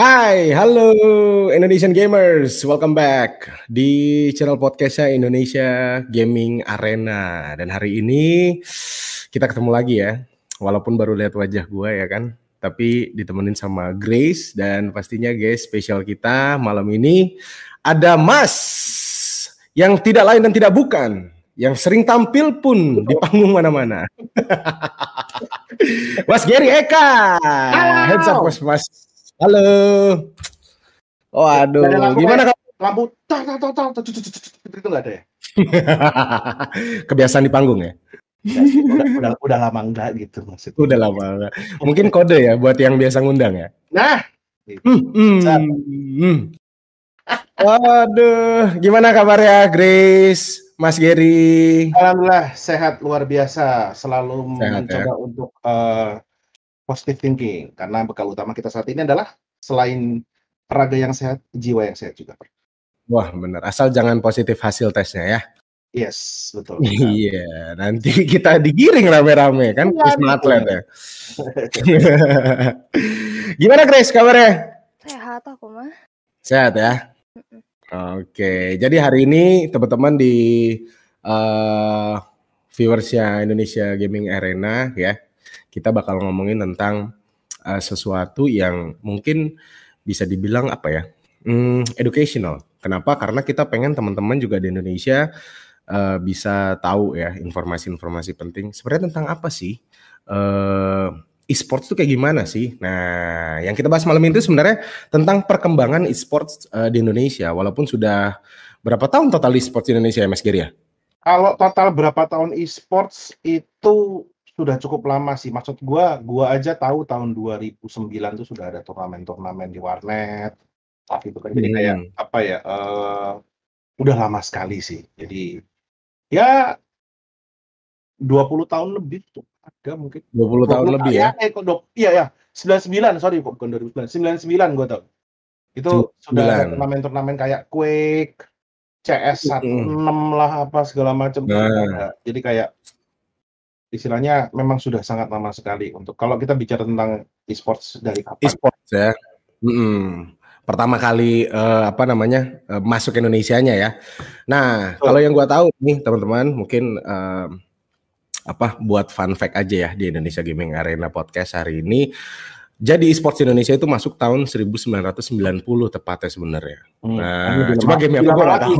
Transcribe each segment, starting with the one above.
Hai, halo Indonesian Gamers, welcome back di channel podcastnya Indonesia Gaming Arena. Dan hari ini kita ketemu lagi ya, walaupun baru lihat wajah gue ya kan, tapi ditemenin sama Grace dan pastinya guys spesial kita malam ini ada Mas yang tidak lain dan tidak bukan, yang sering tampil pun di panggung mana-mana. Mas Gary Eka, heads up Mas Mas. Halo. Waduh, lampu gimana kamu? lampu tak tak tak tak itu nggak ada ya Kebiasaan di panggung ya? Udah, udah udah lama enggak gitu maksudnya Udah lama. enggak. Mungkin kode ya buat yang biasa ngundang ya. nah Hmm, hmm, hmm. Waduh, gimana kabarnya Grace, Mas Gary? alhamdulillah sehat luar biasa selalu Sehat, mencoba untuk eh, positive thinking karena bekal utama kita saat ini adalah selain raga yang sehat jiwa yang sehat juga Wah bener, asal jangan positif hasil tesnya ya. yes betul Iya, nanti kita digiring rame-rame kan, Iya, Wisma. Atlet ya. gimana Grace kabarnya? Sehat aku mah. Sehat ya. Oke, jadi hari ini teman-teman di eh viewersnya Indonesia Gaming Arena ya, kita bakal ngomongin tentang eh, sesuatu yang mungkin bisa dibilang apa ya, hmm, educational. Kenapa? Karena kita pengen teman-teman juga di Indonesia eh, bisa tahu ya informasi-informasi penting. Sebenarnya tentang apa sih? eh e-sports itu kayak gimana sih? Nah, yang kita bahas malam ini itu sebenarnya tentang perkembangan e-sports eh, di Indonesia. Walaupun sudah berapa tahun total e-sports di Indonesia ya Mas Giri ya? kalau total berapa tahun e-sports itu sudah cukup lama sih. Maksud gua gua aja tahu tahun 2009 tuh sudah ada turnamen-turnamen di warnet. Saat itu kan jadi kayak Hmm. apa ya eh udah lama sekali sih. Jadi ya 20 tahun lebih tuh ada mungkin. 20 tahun 20 lebih ya. eh kok iya ya 99 sorry kok bukan 2009 99 gua tahu. Itu sudah ada 99. turnamen-turnamen kayak Quake CS 16 lah apa segala macam. Nah. jadi kayak istilahnya memang sudah sangat lama sekali untuk kalau kita bicara tentang e-sports dari kapan? E-sports ya. Hmm. Pertama kali uh, apa namanya uh, masuk Indonesia-nya ya. Nah oh. kalau yang gue tahu nih teman-teman mungkin uh, apa buat fun fact aja ya di Indonesia Gaming Arena podcast hari ini. Jadi e-sports Indonesia itu masuk tahun 1990 tepatnya sebenarnya. Hmm. Nah, cuma game apa gue gak tau.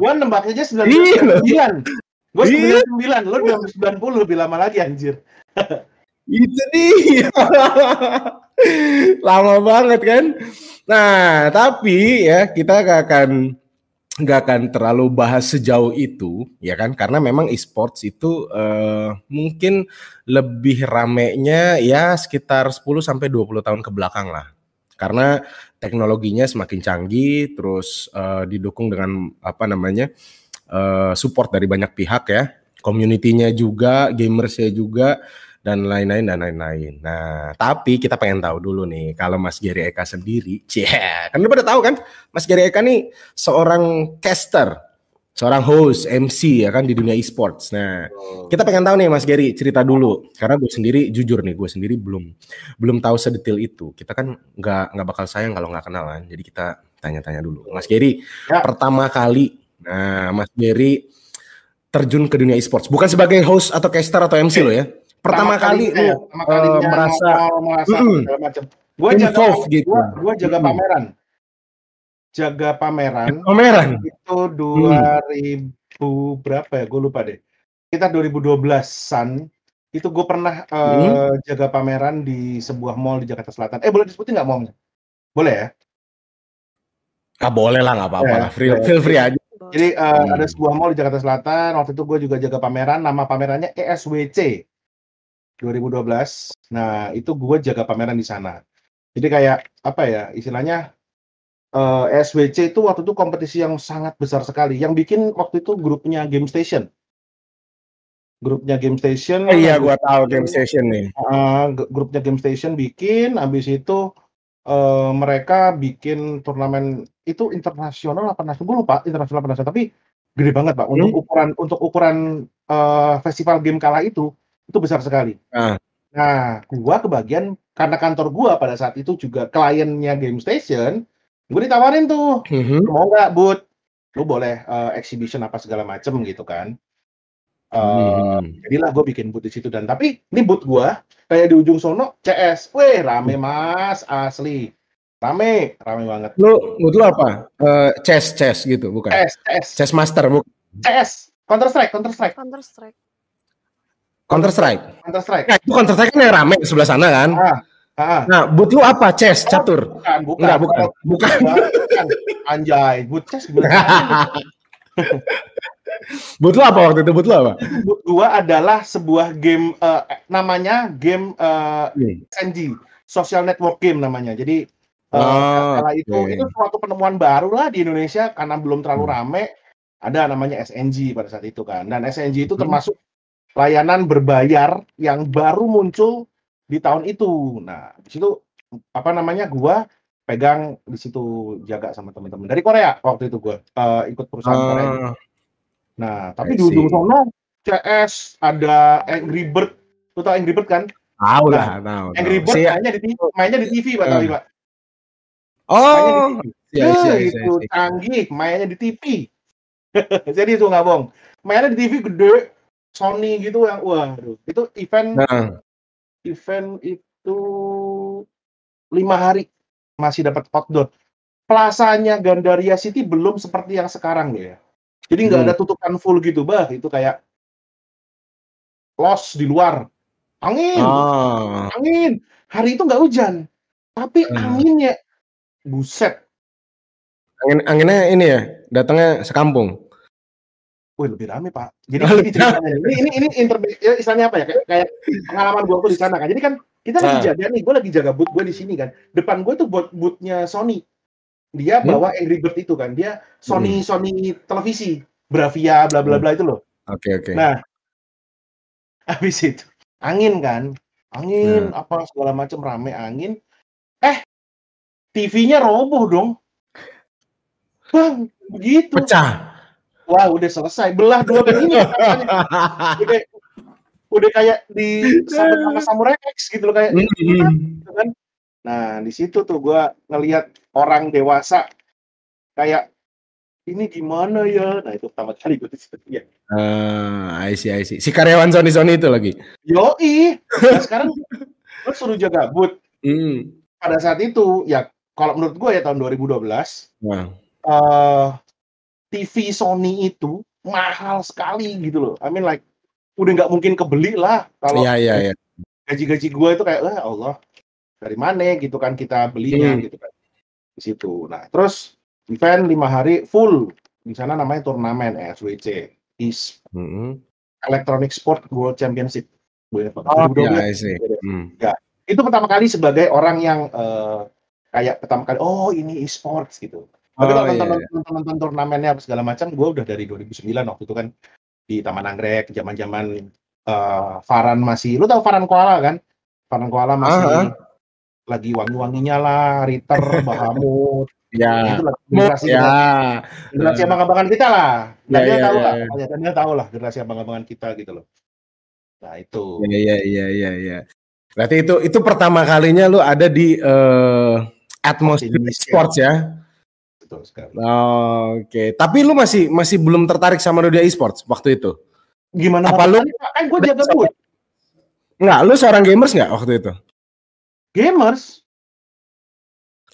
Gue nembak aja iya. 99. Gue sembilan sembilan, lo dua ratus sembilan puluh lebih lama lagi anjir. Itu nih, lama banget kan. Nah, tapi ya kita gak akan nggak akan terlalu bahas sejauh itu ya kan karena memang esports itu uh, mungkin lebih ramenya ya sekitar 10 sampai 20 tahun ke belakang lah. Karena teknologinya semakin canggih terus uh, didukung dengan apa namanya? Uh, eh, support dari banyak pihak ya, community-nya juga, gamersnya juga, dan lain-lain dan lain-lain. Nah, tapi kita pengen tahu dulu nih kalau Mas Gary Eka sendiri, cie, kan udah pada tahu kan, Mas Gary Eka nih seorang caster, seorang host, MC ya kan di dunia e-sports. Nah, kita pengen tahu nih Mas Gary cerita dulu, karena gue sendiri jujur nih, gue sendiri belum belum tahu sedetail itu. Kita kan nggak nggak bakal sayang kalau nggak kenalan, jadi kita tanya-tanya dulu. Mas Gary, Ya. pertama kali, nah Mas Gary terjun ke dunia e-sports, bukan sebagai host atau caster atau MC lo ya. Pertama, kali, eh, lu pertama kali eh, dia merasa merasa segala macam. Gua jaga gitu. gua, gua jaga Mm. pameran. Jaga pameran pameran. itu 2000 berapa ya? Gue lupa deh. Kita 2012-an itu gue pernah eh, Hmm. jaga pameran di sebuah mall di Jakarta Selatan. Eh boleh disebutin nggak mallnya? Boleh ya? Ah boleh lah nggak apa-apa lah, free, feel free aja. Jadi eh, Hmm. ada sebuah mall di Jakarta Selatan. Waktu itu gue juga jaga pameran. Nama pamerannya ESWC 2012. Nah itu gue jaga pameran di sana. Jadi kayak apa ya istilahnya eh, ESWC itu waktu itu kompetisi yang sangat besar sekali. Yang bikin waktu itu grupnya Game Station. Grupnya Game Station. Oh, iya, gua tahu game station nih. g- grupnya Game Station bikin. Habis itu eh, mereka bikin turnamen itu internasional apa nasional? Gue lupa internasional apa nasional. Tapi gede banget pak. Untuk Hmm. ukuran untuk ukuran eh, festival game kala itu itu besar sekali. Ah. Nah, gua kebagian karena kantor gua pada saat itu juga kliennya Game Station, gue ditawarin tuh, Mhm. mau nggak Bud? Lu boleh eh, exhibition apa segala macem gitu kan. Eh, Mhm. jadilah gue bikin booth di situ dan tapi ini booth gua kayak di ujung sono CS, weh rame mas asli, rame, rame banget. Lu, lu lu apa? Eh, chess, chess gitu, bukan? CS, CS, Chess Master, bukan? CS, Counter Strike, Counter Strike, Counter Strike. Counter Strike. Counter Strike. Nah, itu Counter Strike kan yang rame sebelah sana kan? Ah, ah, Nah, boot lu apa? Chess, catur. bukan, bukan, Enggak, bukan. Bukan. bukan, anjay, booth CS gimana? boot lu apa waktu itu? Boot lu apa? booth gua adalah sebuah game eh, namanya game eh, Hmm. SNG, social network game namanya. Jadi eh, Oh, kala itu oke. itu suatu penemuan baru lah di Indonesia karena belum terlalu Hmm. rame. Ada namanya SNG pada saat itu kan. Dan SNG itu Hmm. termasuk layanan berbayar yang baru muncul di tahun itu. Nah, di situ apa namanya gua pegang di situ jaga sama teman-teman dari Korea waktu itu gua eh, ikut perusahaan Korea. Ah, Nah, tapi di ujung sono CS ada Angry Bird. Lu tau Angry Bird kan? tahu lah, tahu. Angry. Bird mainnya di TV, mainnya di TV Pak tadi, Pak. Oh, iya, iya, iya, itu iya. canggih, mainnya di TV. Jadi itu nggak bohong. Mainnya di TV gede, Sony gitu yang waduh. Itu event Nah, event itu lima hari masih dapat outdoor. Plasanya Gandaria City belum seperti yang sekarang ya. Jadi nggak Hmm. ada tutupan full gitu, bah. Itu kayak los di luar. Angin, oh, angin. Hari itu nggak hujan, tapi Hmm. anginnya buset. angin, anginnya ini ya, datangnya sekampung. Wih lebih rame pak. Jadi Oh, ini ceritanya. Ini ini ini interbe- ya, istilahnya apa ya? Kayak, kayak pengalaman gua tuh di sana kan. Jadi kan kita lagi Ah. jaga nih. Gue lagi jaga booth gue di sini kan. Depan gue tuh buat boothnya Sony. Dia Hmm. bawa Angry Bird itu kan. Dia Sony Sony televisi, Bravia, bla bla bla itu loh. Oke, oke. Nah, habis itu angin kan, angin Hmm. apa segala macam rame angin. Eh, TV-nya roboh dong. Bang, begitu. Pecah. Wah, udah selesai. Belah dua begini. udah udah kayak di sama Samurai X gitu loh kayak Hmm. gitu kan. Nah, di situ tuh gua ngelihat orang dewasa kayak ini gimana ya? Nah, itu pertama kali gue situ. Ya. Ah, I see, I see. Si karyawan Sony Sony itu lagi. Yoi. Nah, sekarang lu suruh jaga booth. Hmm. Pada saat itu ya kalau menurut gue ya tahun 2012 Nah, eh TV Sony itu mahal sekali gitu loh. I mean like udah nggak mungkin kebeli lah kalau iya, iya, iya. gaji-gaji gue itu kayak ah Allah dari mana gitu kan kita belinya Hmm. gitu kan di situ. Nah terus event lima hari full di sana namanya turnamen ESWC is Hmm. Electronic Sport World Championship. Oh, 2012. iya, I see. Hmm. Itu pertama kali sebagai orang yang eh, kayak pertama kali oh ini e-sports gitu. Tapi Oh, kalau iya, nonton, iya. nonton, nonton turnamennya apa segala macam, gue udah dari 2009 waktu itu kan di Taman Anggrek, zaman-zaman eh, Faran masih, lu tahu Faran Koala kan? Faran Koala masih Ah, ah. lagi wangi-wanginya lah, Ritter, Bahamut, Ya. itu lah generasi Ya. generasi abang-abangan kita lah. Dan Ya, dia ya, tahu ya, lah, ya. dan dia tahu lah generasi abang-abangan kita gitu loh. Nah itu. Iya, iya, iya, iya, iya. Berarti itu itu pertama kalinya lu ada di eh atmosfer Indonesia. sports ya. Betul sekali. Oke, tapi lu masih masih belum tertarik sama dunia e-sports waktu itu? Gimana Apa lu-? Kan gue jaga booth. Enggak, lu seorang gamers nggak waktu itu? Gamers.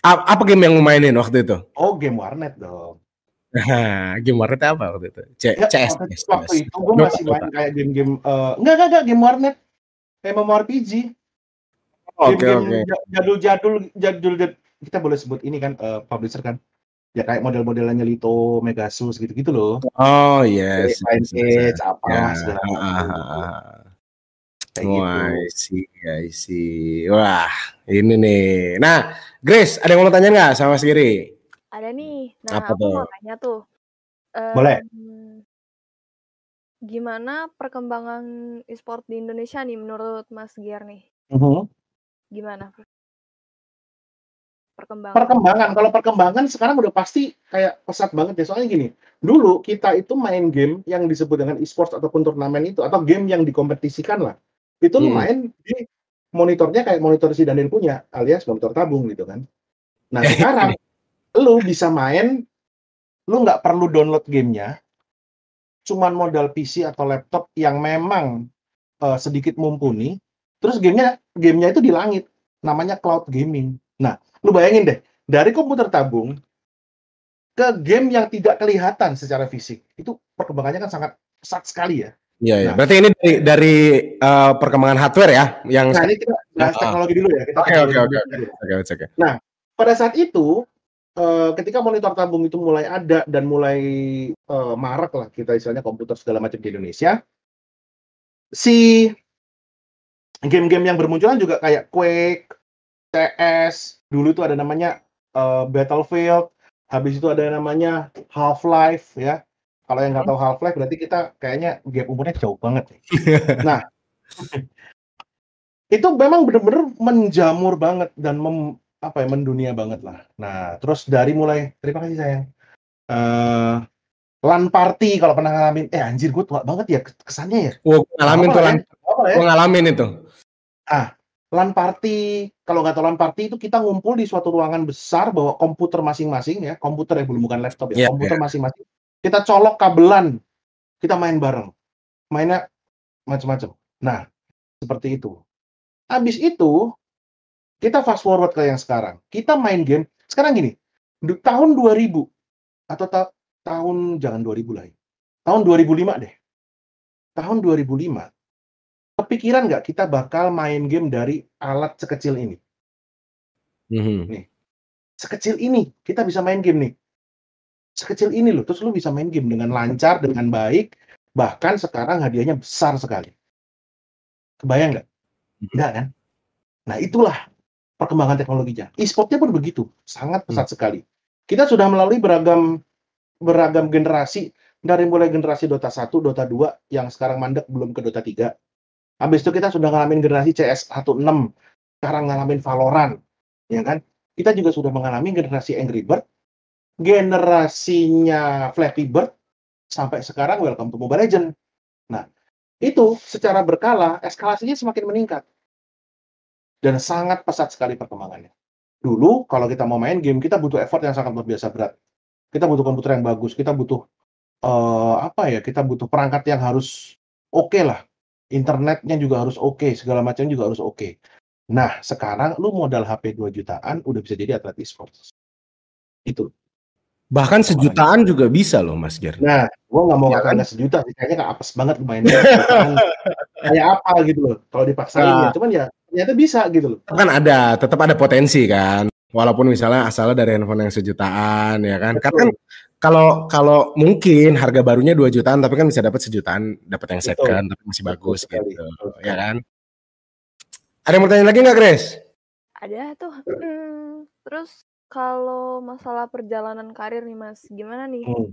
A- apa game yang lu mainin waktu itu? Oh, game warnet dong. game warnet apa waktu itu? C Ya, CS. waktu, CS. waktu itu gue masih main kayak game-game eh, enggak enggak enggak game warnet kayak MMORPG Oke, oke. ja- jadul-jadul jadul jad- kita boleh sebut ini kan eh, publisher kan ya kayak model-modelannya Lito, Megasus gitu-gitu loh Oh, yes. Lineage, apa Ya, segala ah, macam. ah, ah. kayak gitu Wah, I see, I see. Wah, ini nih. Nah, Grace, ada yang mau tanya nggak sama Siri? Ada nih. Nah, Apa aku mau tuh? tanya tuh. Boleh. em, Gimana perkembangan e-sport di Indonesia nih menurut Mas Giar nih? Mhm. Gimana? Perkembangan. perkembangan kalau perkembangan sekarang udah pasti kayak pesat banget ya soalnya gini dulu kita itu main game yang disebut dengan e-sports ataupun turnamen itu atau game yang dikompetisikan lah itu lu Hmm. main di monitornya kayak monitor si Daniel punya, alias monitor tabung gitu kan. Nah sekarang lu bisa main, lu nggak perlu download gamenya, cuman modal PC atau laptop yang memang uh, sedikit mumpuni, terus gamenya gamenya itu di langit, namanya cloud gaming. Nah, lu bayangin deh, dari komputer tabung ke game yang tidak kelihatan secara fisik, itu perkembangannya kan sangat pesat sekali ya. Iya, ya. berarti ini dari, dari uh, perkembangan hardware ya, yang nah ini kita bahas teknologi dulu ya. Oke oke oke oke oke. Nah, pada saat itu uh, ketika monitor tabung itu mulai ada dan mulai uh, marak lah kita istilahnya komputer segala macam di Indonesia, si game-game yang bermunculan juga kayak Quake, CS, dulu itu ada namanya uh, Battlefield, habis itu ada namanya Half-Life ya kalau yang nggak tahu Half Life berarti kita kayaknya gap umurnya jauh banget. nah, itu memang benar-benar menjamur banget dan mem, apa ya mendunia banget lah. Nah, terus dari mulai terima kasih sayang. Uh, LAN party kalau pernah ngalamin, eh anjir gue tua banget ya kesannya ya. Oh, ngalamin tuh LAN. Ya? Gue ngalamin itu. Ah, LAN party, kalau nggak tahu LAN party itu kita ngumpul di suatu ruangan besar bawa komputer masing-masing ya, komputer ya belum bukan laptop ya, yeah, komputer iya. masing-masing. Yeah kita colok kabelan, kita main bareng. Mainnya macam-macam. Nah, seperti itu. Habis itu, kita fast forward ke yang sekarang. Kita main game, sekarang gini, tahun 2000, atau ta tahun, jangan 2000 lah ya. Tahun 2005 deh. Tahun 2005, kepikiran nggak kita bakal main game dari alat sekecil ini? Mm -hmm. Nih, sekecil ini kita bisa main game nih sekecil ini loh, terus lu bisa main game dengan lancar, dengan baik, bahkan sekarang hadiahnya besar sekali. Kebayang nggak? Enggak hmm. kan? Nah itulah perkembangan teknologinya. E-sportnya pun begitu, sangat pesat hmm. sekali. Kita sudah melalui beragam beragam generasi dari mulai generasi Dota 1, Dota 2 yang sekarang mandek belum ke Dota 3. Habis itu kita sudah ngalamin generasi CS 16, sekarang ngalamin Valorant, ya kan? Kita juga sudah mengalami generasi Angry Bird, generasinya Flappy Bird sampai sekarang Welcome to Mobile Legend. Nah, itu secara berkala eskalasinya semakin meningkat. Dan sangat pesat sekali perkembangannya. Dulu kalau kita mau main game kita butuh effort yang sangat luar biasa berat. Kita butuh komputer yang bagus, kita butuh uh, apa ya? Kita butuh perangkat yang harus oke okay lah. Internetnya juga harus oke, okay, segala macam juga harus oke. Okay. Nah, sekarang lu modal HP 2 jutaan udah bisa jadi atlet e-sports. Itu. Bahkan sejutaan juga bisa loh Mas Ger. Nah, gua nggak mau ya kan? sejuta kayaknya nggak apes banget mainnya. kayak apa gitu loh, kalau dipaksain nah. ya. Cuman ya ternyata bisa gitu loh. Kan ada, tetap ada potensi kan. Walaupun misalnya asalnya dari handphone yang sejutaan ya kan. Karena kan kalau kalau mungkin harga barunya 2 jutaan tapi kan bisa dapat sejutaan, dapat yang second tapi masih bagus Betul. gitu. Betul. Ya kan? Ada yang mau tanya lagi nggak, Grace? Ada tuh. Hmm, terus kalau masalah perjalanan karir nih Mas, gimana nih? Hmm.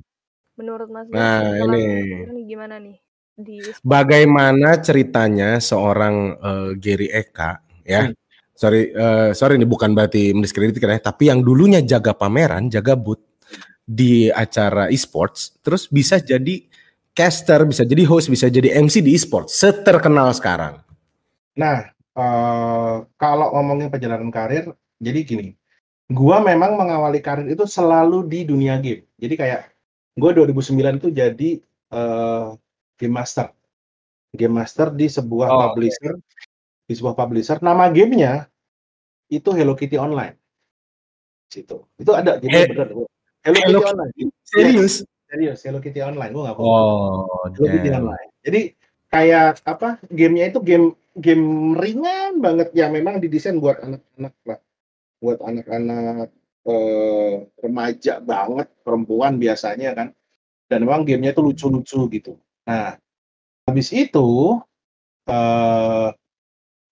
Menurut Mas Nah, ini. nih gimana nih di Bagaimana ceritanya seorang uh, Gary Eka ya? Hmm. Sorry uh, sorry ini bukan berarti mendiskreditkan ya, tapi yang dulunya jaga pameran, jaga booth di acara e-sports, terus bisa jadi caster, bisa jadi host, bisa jadi MC di e-sports, seterkenal sekarang. Nah, uh, kalau ngomongin perjalanan karir, jadi gini, gua memang mengawali karir itu selalu di dunia game. Jadi kayak gua 2009 itu jadi uh, game master. Game master di sebuah oh, publisher okay. di sebuah publisher nama gamenya itu Hello Kitty Online. Situ. Itu ada jadi eh, benar. Hello, Hello Kitty Online. Serius? Serius Hello Kitty Online. Gua nggak Oh, Hello Kitty Online. Jadi kayak apa? Gamenya itu game game ringan banget yang memang didesain buat anak-anak lah buat anak-anak eh, remaja banget perempuan biasanya kan dan memang gamenya itu lucu-lucu gitu nah habis itu eh,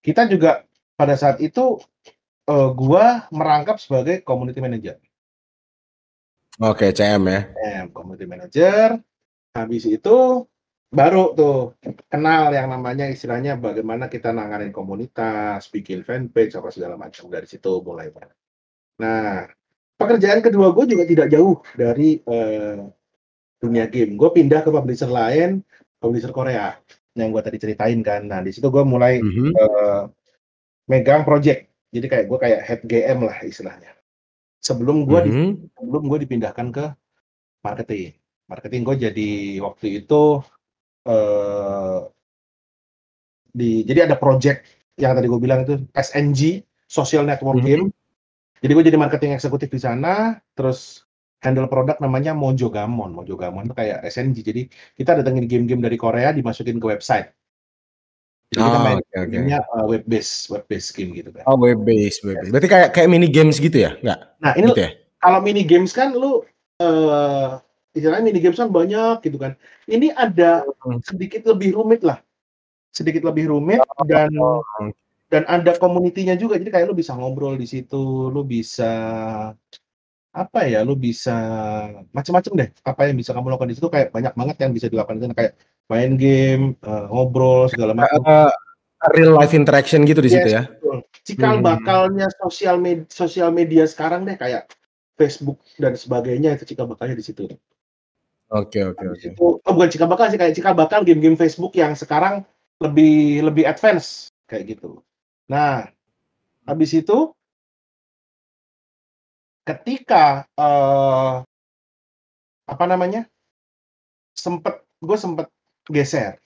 kita juga pada saat itu eh, gua merangkap sebagai community manager Oke, CM ya. CM, community manager. Habis itu baru tuh kenal yang namanya istilahnya bagaimana kita nanganin komunitas, bikin fanpage apa segala macam dari situ mulai. Nah, pekerjaan kedua gue juga tidak jauh dari uh, dunia game. Gue pindah ke publisher lain, publisher Korea yang gue tadi ceritain kan. Nah, di situ gue mulai mm -hmm. uh, megang project. Jadi kayak gue kayak head GM lah istilahnya. Sebelum gue mm -hmm. di, sebelum gue dipindahkan ke marketing. Marketing gue jadi waktu itu uh, di jadi ada project yang tadi gue bilang itu SNG Social Network Game. Mm -hmm. Jadi gue jadi marketing eksekutif di sana, terus handle produk namanya Mojogamon. Mojogamon itu kayak SNG. Jadi kita datengin game-game dari Korea dimasukin ke website. Jadi oh, kita main okay, gamenya okay. uh, web base, web base game gitu kan. Oh web base, web base. Berarti kayak kayak mini games gitu ya, nggak? Nah ini gitu ya? kalau mini games kan lu uh, istilahnya mini games kan banyak gitu kan. Ini ada hmm. sedikit lebih rumit lah, sedikit lebih rumit oh, dan oh. dan ada komunitinya juga. Jadi kayak lu bisa ngobrol di situ, lu bisa apa ya lu bisa macam-macam deh apa yang bisa kamu lakukan di situ kayak banyak banget yang bisa dilakukan di sana kayak main game uh, ngobrol segala macam. uh, real life interaction gitu di yes, situ ya? betul. cikal hmm. bakalnya sosial media sosial media sekarang deh kayak Facebook dan sebagainya itu cikal bakalnya di situ. Oke oke oke. oh bukan cikal bakal sih kayak cikal bakal game-game Facebook yang sekarang lebih lebih advance kayak gitu. Nah habis itu ketika uh, apa namanya sempet gue sempet geser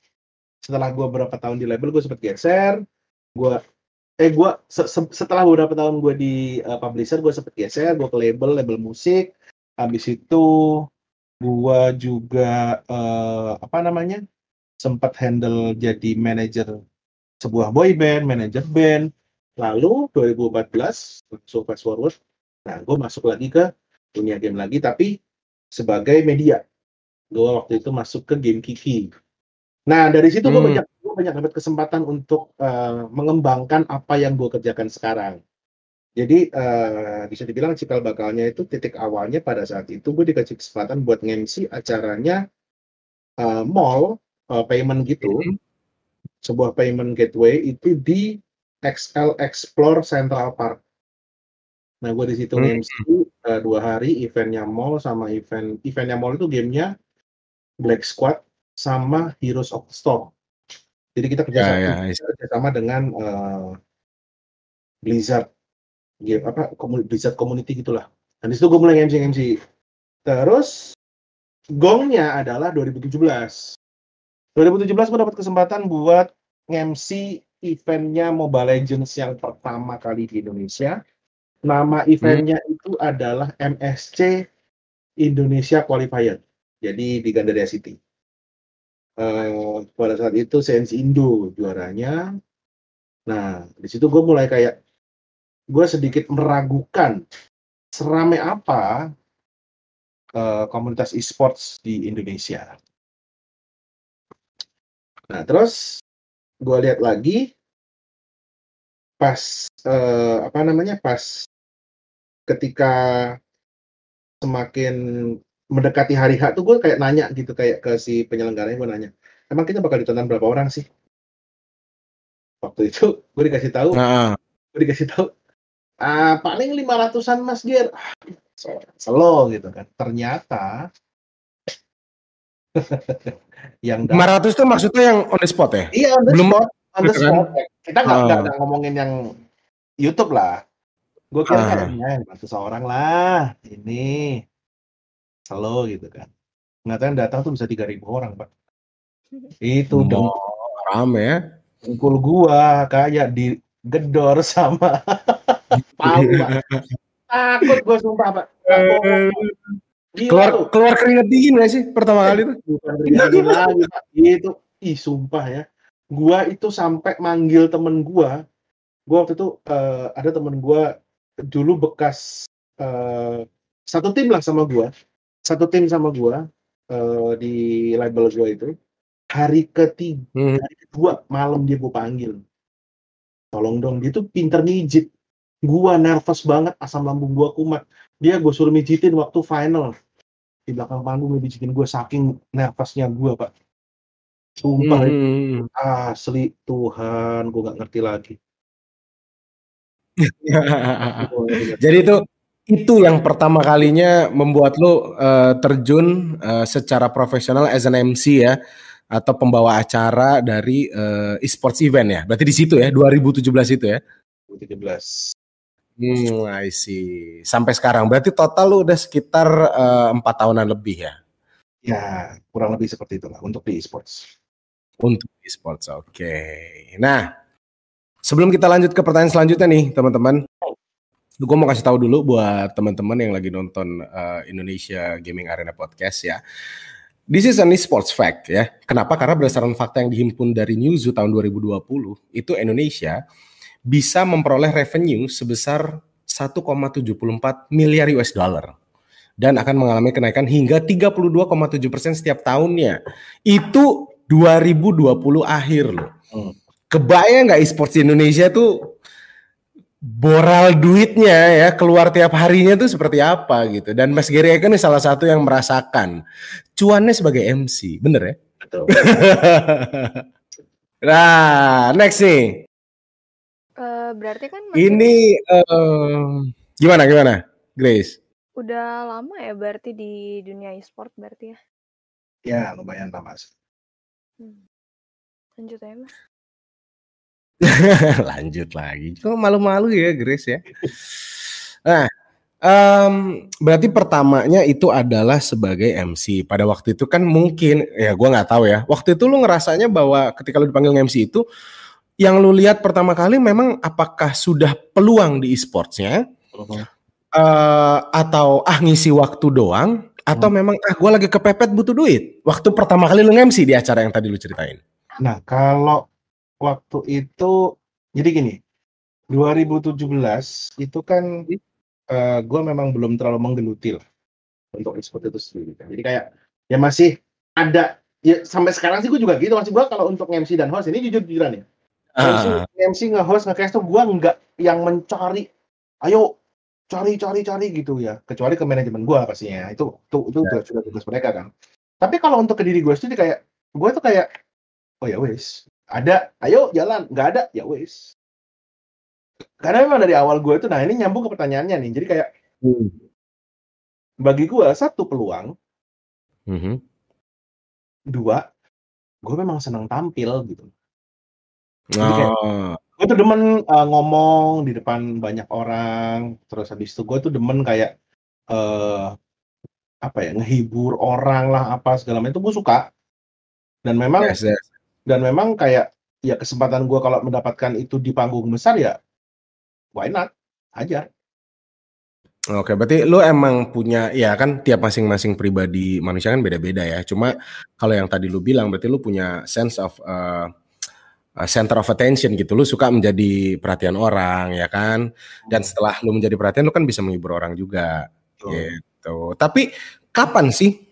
setelah gue berapa tahun di label gue sempet geser gue eh gue se se setelah beberapa tahun gue di uh, publisher gue sempet geser gue ke label label musik habis itu gue juga uh, apa namanya sempat handle jadi manajer sebuah boy band manajer band lalu 2014 langsung fast forward Nah, gue masuk lagi ke dunia game lagi, tapi sebagai media. Gue waktu itu masuk ke game Kiki. Nah, dari situ gue hmm. banyak gue banyak dapat kesempatan untuk uh, mengembangkan apa yang gue kerjakan sekarang. Jadi uh, bisa dibilang cikal bakalnya itu titik awalnya pada saat itu gue dikasih kesempatan buat ngemsi acaranya uh, mall uh, payment gitu, hmm. sebuah payment gateway itu di XL Explore Central Park. Nah, gue di situ hmm. MC uh, dua hari eventnya mall sama event eventnya mall itu gamenya Black Squad sama Heroes of the Storm. Jadi kita kerja sama, yeah, yeah. kerja sama dengan uh, Blizzard game apa Blizzard community gitulah. Dan di situ gue mulai MC MC. Terus gongnya adalah 2017. 2017 gue dapat kesempatan buat MC eventnya Mobile Legends yang pertama kali di Indonesia Nama eventnya hmm. itu adalah MSC Indonesia Qualifier. Jadi di Gandaria City. Uh, pada saat itu Sense Indo juaranya. Nah, di situ gue mulai kayak gue sedikit meragukan seramai apa uh, komunitas e-sports di Indonesia. Nah, terus gue lihat lagi pas uh, apa namanya pas ketika semakin mendekati hari H tuh gue kayak nanya gitu kayak ke si penyelenggaranya gue nanya emang kita bakal ditonton berapa orang sih waktu itu gue dikasih tahu nah. gue dikasih tahu ah, paling lima ratusan mas Gir ah, selo gitu kan ternyata yang 500 tuh maksudnya yang on the spot ya iya on the belum spot on the kan? spot kita nggak oh. ngomongin yang YouTube lah gue kira uh. kan ya bantu seorang lah ini selalu gitu kan. Yang datang tuh bisa tiga ribu orang pak. Itu dong. rame ya. Kumpul gua kayak di gedor sama Palu pak. Takut gua sumpah pak. Gila keluar tuh. keluar keringat dingin gak sih pertama kali tuh? Bukan keringat dingin lagi pak. itu ih sumpah ya. Gua itu sampai manggil temen gua. Gua waktu itu uh, ada temen gua dulu bekas uh, satu tim lah sama gua satu tim sama gua uh, di label gua itu hari ketiga hmm. hari kedua malam dia gua panggil. Tolong dong dia tuh pinter mijit. Gua nervous banget asam lambung gua kumat. Dia gua suruh mijitin waktu final. Di belakang panggung mijitin gua saking nervousnya gua pak. Sumpah hmm. asli Tuhan gua nggak ngerti lagi. Jadi itu itu yang pertama kalinya membuat lo uh, terjun uh, secara profesional as an MC ya atau pembawa acara dari uh, esports event ya. Berarti di situ ya 2017 itu ya. 2017. Hmm, I see. Sampai sekarang berarti total lu udah sekitar empat uh, tahunan lebih ya? Ya, kurang lebih seperti itulah untuk di esports. Untuk esports, oke. Okay. Nah, sebelum kita lanjut ke pertanyaan selanjutnya nih, teman-teman. Gue mau kasih tahu dulu buat teman-teman yang lagi nonton uh, Indonesia Gaming Arena Podcast ya. This is an esports fact ya. Kenapa? Karena berdasarkan fakta yang dihimpun dari Newzoo tahun 2020, itu Indonesia bisa memperoleh revenue sebesar 1,74 miliar US dollar dan akan mengalami kenaikan hingga 32,7 persen setiap tahunnya. Itu 2020 akhir loh. Hmm. Kebayang nggak e-sports di Indonesia tuh boral duitnya ya keluar tiap harinya tuh seperti apa gitu. Dan Mas Gary kan salah satu yang merasakan cuannya sebagai MC, bener ya? Betul. nah, next nih. Uh, berarti kan ini uh, gimana gimana, Grace? Udah lama ya berarti di dunia e-sport berarti ya? Ya lumayan lama sih. Hmm. Lanjut ya mas. Lanjut lagi. Kok malu-malu ya Grace ya? Nah, um, berarti pertamanya itu adalah sebagai MC. Pada waktu itu kan mungkin ya gue nggak tahu ya. Waktu itu lu ngerasanya bahwa ketika lu dipanggil MC itu yang lu lihat pertama kali memang apakah sudah peluang di e-sportsnya uh-huh. uh, atau ah ngisi waktu doang atau uh-huh. memang ah gue lagi kepepet butuh duit waktu pertama kali lu ngemsi di acara yang tadi lu ceritain nah kalau waktu itu jadi gini 2017 itu kan uh, eh, gue memang belum terlalu menggeluti lah untuk e-sport itu sendiri jadi kayak ya masih ada ya sampai sekarang sih gue juga gitu masih gue kalau untuk MC dan host ini jujur jujuran ya MC, uh. MC nge-host nge-cast tuh gue nggak yang mencari, ayo cari cari cari gitu ya. Kecuali ke manajemen gue pastinya. Itu itu itu yeah. sudah tugas mereka kan. Tapi kalau untuk ke diri gue sendiri kayak gue tuh kayak oh ya wes ada ayo jalan nggak ada ya wes karena memang dari awal gue itu nah ini nyambung ke pertanyaannya nih jadi kayak hmm. bagi gue satu peluang mm -hmm. dua gue memang senang tampil gitu Oh. gue tuh demen uh, ngomong di depan banyak orang, terus habis itu gue tuh demen kayak uh, apa ya ngehibur orang lah apa segala macam itu gue suka. Dan memang yes, yes. Dan memang kayak ya kesempatan gue kalau mendapatkan itu di panggung besar ya why not aja. Oke, berarti lu emang punya ya kan tiap masing-masing pribadi manusia kan beda-beda ya. Cuma kalau yang tadi lu bilang berarti lu punya sense of uh, center of attention gitu. Lu suka menjadi perhatian orang ya kan. Dan setelah lu menjadi perhatian lu kan bisa menghibur orang juga. Oh. Gitu. Tapi kapan sih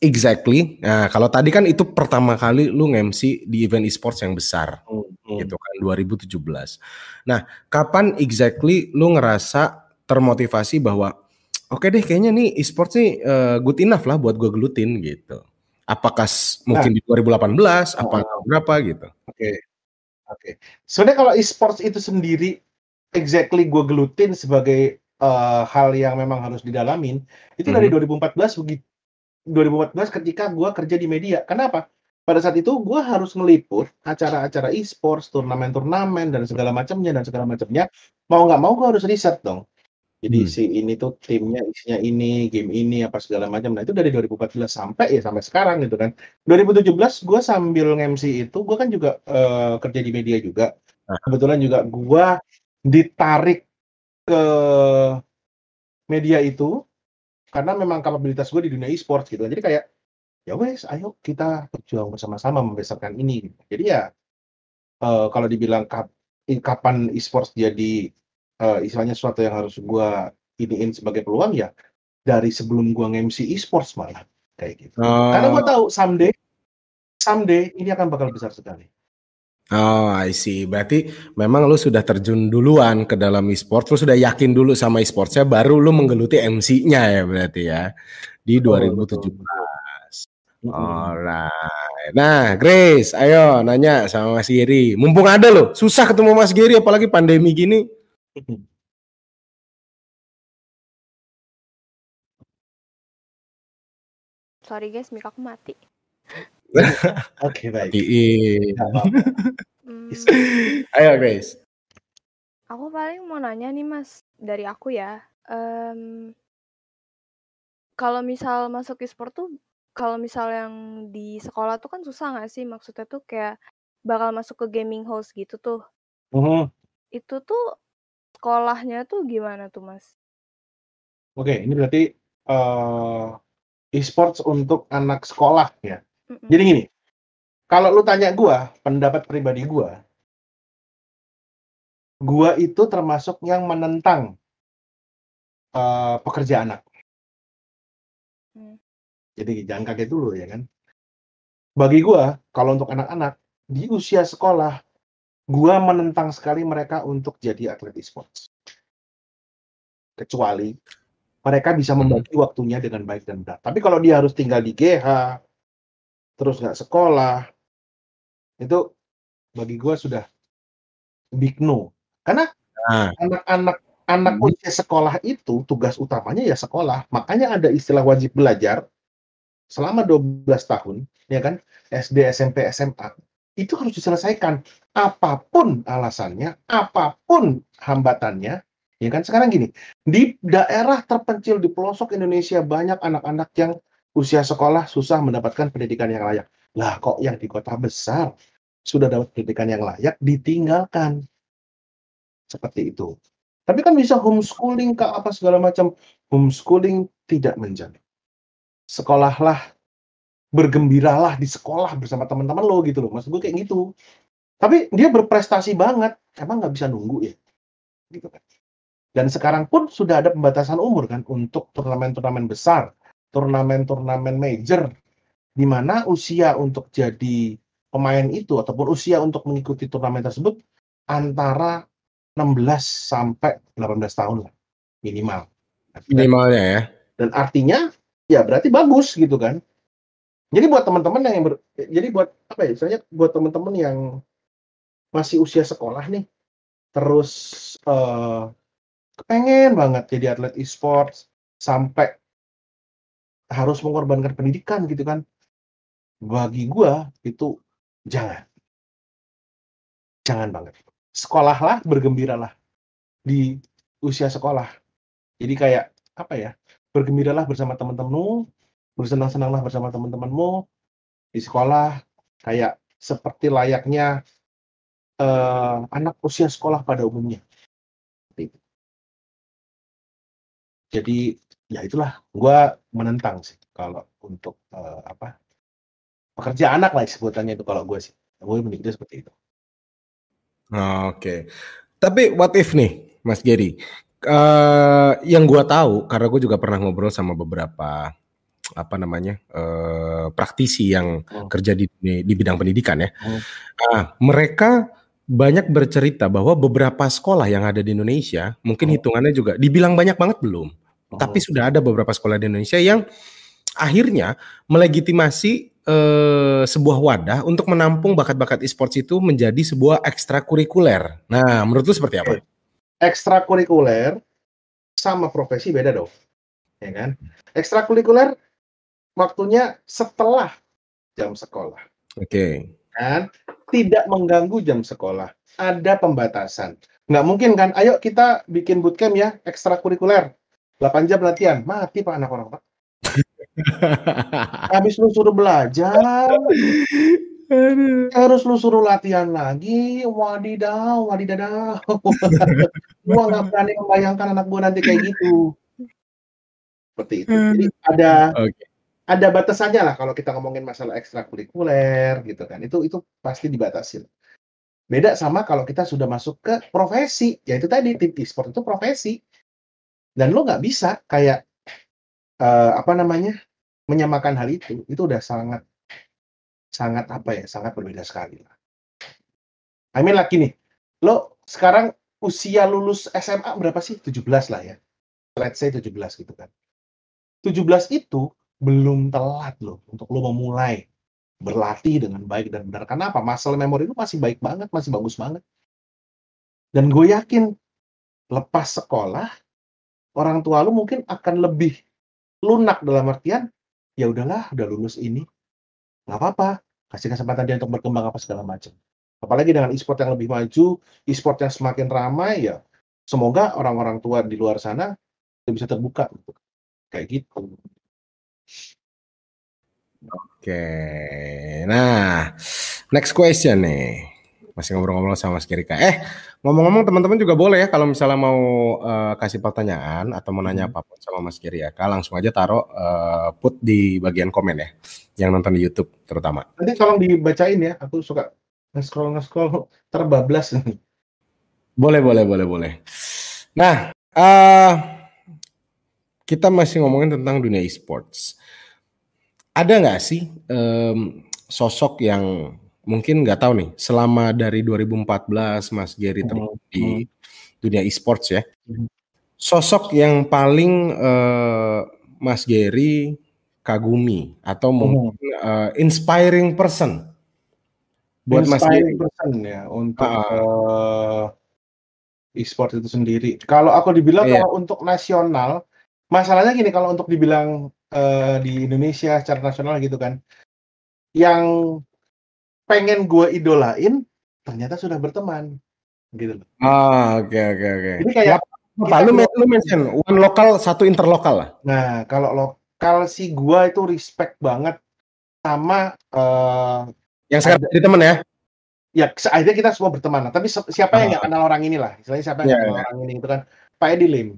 exactly? Nah, kalau tadi kan itu pertama kali lu nge-MC di event e-sports yang besar. Hmm. hmm. Gitu kan 2017. Nah, kapan exactly lu ngerasa termotivasi bahwa oke okay deh kayaknya nih e-sports nih uh, good enough lah buat gue gelutin gitu. Apakah mungkin nah, di 2018 apa oh. berapa gitu? Oke. Okay. Oke. Sebenarnya kalau e-sports itu sendiri exactly gue gelutin sebagai uh, hal yang memang harus didalamin itu mm -hmm. dari 2014 begitu 2014 ketika gue kerja di media. Kenapa? Pada saat itu gue harus meliput acara-acara e-sports, turnamen-turnamen dan segala macamnya dan segala macamnya. Mau nggak mau gue harus riset dong. Jadi hmm. si ini tuh timnya isinya ini, game ini apa segala macam. Nah itu dari 2014 sampai ya sampai sekarang gitu kan. 2017 gue sambil nge-MC itu gue kan juga uh, kerja di media juga. Nah. Kebetulan juga gue ditarik ke media itu karena memang kapabilitas gue di dunia e-sports gitu. Jadi kayak ya wes ayo kita berjuang bersama-sama membesarkan ini. Jadi ya uh, kalau dibilang kap, kapan e-sports jadi uh, istilahnya sesuatu yang harus gue iniin sebagai peluang ya dari sebelum gue nge-MC e-sports malah kayak gitu. Oh. Karena gue tahu someday someday ini akan bakal besar sekali. Oh, I see. Berarti memang lu sudah terjun duluan ke dalam e-sport, lu sudah yakin dulu sama e-sportsnya, baru lu menggeluti MC-nya ya berarti ya di 2017. Oh, Alright. Nah, Grace, ayo nanya sama Mas Giri. Mumpung ada loh, susah ketemu Mas Giri apalagi pandemi gini. Sorry guys, mic aku mati. Oke, baik. Hmm. Ayo, Grace. Aku paling mau nanya nih Mas, dari aku ya, um, kalau misal masuk e-sport tuh, kalau misal yang di sekolah tuh kan susah nggak sih? Maksudnya tuh kayak bakal masuk ke gaming house gitu tuh. Mhm. Itu tuh sekolahnya tuh gimana tuh, Mas? Oke, ini berarti, eee, e-sports untuk anak sekolah ya? Mhm. Jadi gini, kalau lu tanya gua, pendapat pribadi gua gua itu termasuk yang menentang eee, pekerja anak. Mmm. Jadi jangan kaget dulu ya kan. Bagi gua, kalau untuk anak-anak, di usia sekolah, gua menentang sekali mereka untuk jadi atlet e-sports. Kecuali mereka bisa membagi waktunya dengan baik dan benar. Tapi kalau dia harus tinggal di GH, terus nggak sekolah, itu bagi gua sudah big no. Karena Nah. anak-anak anak Mhm. usia sekolah itu tugas utamanya ya sekolah. Makanya ada istilah wajib belajar selama 12 tahun, ya kan, SD, SMP, SMA, itu harus diselesaikan. Apa pun alasannya, apa pun hambatannya, ya kan. Sekarang gini, di daerah terpencil di pelosok Indonesia banyak anak-anak yang usia sekolah susah mendapatkan pendidikan yang layak. Lah kok yang di kota besar sudah dapat pendidikan yang layak ditinggalkan? Seperti itu. Tapi kan bisa homeschooling Kak, apa segala macam. Homeschooling tidak menjamin. Sekolahlah, bergembiralah di sekolah bersama teman-teman lo gitu loh, maksud gue kayak gitu. Tapi dia berprestasi banget, emang nggak bisa nunggu ya? Gitu kan. Dan sekarang pun sudah ada pembatasan umur kan untuk turnamen-turnamen besar, turnamen-turnamen major, di mana usia untuk jadi pemain itu ataupun usia untuk mengikuti turnamen tersebut antara 16 sampai 18 tahun lah, minimal. Minimalnya ya? Dan artinya, ya berarti bagus gitu kan. Jadi buat teman-teman yang ber jadi buat apa ya, istilahnya buat teman-teman yang masih usia sekolah nih, terus, eee, kepengen banget jadi atlet e-sports, sampai harus mengorbankan pendidikan gitu kan. Bagi gua itu jangan. Jangan banget. Sekolahlah, bergembiralah di usia sekolah. Jadi kayak apa ya, bergembiralah bersama teman-temanmu, bersenang-senanglah bersama teman-temanmu di sekolah, kayak seperti layaknya, eee, anak usia sekolah pada umumnya. Jadi, ya itulah, gua menentang sih kalau untuk, eee, apa, pekerja anak lah sebutannya itu kalau gua sih. Gue menyebutnya seperti itu. Oke. Tapi what if nih, Mas Geri, eee, yang gua tahu karena gue juga pernah ngobrol sama beberapa apa namanya, eee, praktisi yang Hmm. kerja di di bidang pendidikan ya. Hmm. Nah, mereka banyak bercerita bahwa beberapa sekolah yang ada di Indonesia, mungkin Hmm. hitungannya juga dibilang banyak banget belum, tapi Hmm. sudah ada beberapa sekolah di Indonesia yang akhirnya melegitimasi, eee, sebuah wadah untuk menampung bakat-bakat e-sports itu menjadi sebuah ekstrakurikuler. Nah, menurut lu seperti apa? Oke. Ekstrakurikuler sama profesi beda dong, ya kan. Ekstrakurikuler waktunya setelah jam sekolah. Oke. Kan, tidak mengganggu jam sekolah, ada pembatasan. Nggak mungkin kan, "Ayo kita bikin bootcamp ya, ekstrakurikuler, 8 jam latihan." Mati Pak anak orang, Pak. Habis lu suruh belajar Aduh. harus lu suruh latihan lagi, wadidaw wadidadaw. Gua nggak berani membayangkan anak gua nanti kayak gitu. Seperti itu. Jadi ada Oke. ada batasannya lah kalau kita ngomongin masalah ekstrakurikuler gitu kan, itu itu pasti dibatasin. Beda sama kalau kita sudah masuk ke profesi, ya itu tadi tim e-sport itu profesi. Dan lu nggak bisa kayak, eee, apa namanya, menyamakan hal itu, itu udah sangat sangat apa ya, sangat berbeda sekali lah. I mean like gini, lo sekarang usia lulus SMA berapa sih? 17 lah ya. Let's say 17 gitu kan. 17 itu belum telat loh untuk lo memulai berlatih dengan baik dan benar. Karena apa? Muscle memory lu masih baik banget, masih bagus banget. Dan gue yakin lepas sekolah, orang tua lu mungkin akan lebih lunak dalam artian, ya udahlah, udah lulus ini, nggak apa-apa, kasih kesempatan dia untuk berkembang apa segala macam. Apalagi dengan e-sport yang lebih maju, e-sport yang semakin ramai ya, semoga orang-orang tua di luar sana bisa terbuka gitu. Kayak gitu. Oke. Nah, next question nih. Masih ngobrol-ngobrol sama Mas Gerika. Eh, ngomong-ngomong teman-teman juga boleh ya kalau misalnya mau uh, kasih pertanyaan atau mau nanya hmm. apa pun sama Mas Gerika, langsung aja taruh uh, put di bagian komen ya. Yang nonton di YouTube terutama. Nanti tolong dibacain ya. Aku suka nge-scroll nge-scroll terbablas. Boleh, boleh, boleh, boleh. Nah, uh, kita masih ngomongin tentang dunia e-sports ada nggak sih um, sosok yang mungkin nggak tahu nih selama dari 2014 Mas Gary hmm. di hmm. dunia e-sports ya hmm. sosok yang paling uh, Mas Gary kagumi atau hmm. mungkin uh, inspiring person buat inspiring Mas person ya untuk uh, e-sport itu sendiri. Kalau aku dibilang iya. kalau untuk nasional, masalahnya gini kalau untuk dibilang uh, di Indonesia secara nasional gitu kan yang pengen gue idolain ternyata sudah berteman gitu loh. Ah oke okay, oke okay, oke. Okay. Jadi kayak apa? Lu, lu mention one lokal satu interlokal lah. Nah kalau lokal sih gue itu respect banget sama uh, yang sekarang jadi teman ya. Ya akhirnya kita semua berteman. Tapi siapa yang nggak kenal orang ini lah? Istilahnya siapa yang yeah, kenal yeah. orang ini itu kan Pak Edi Lim.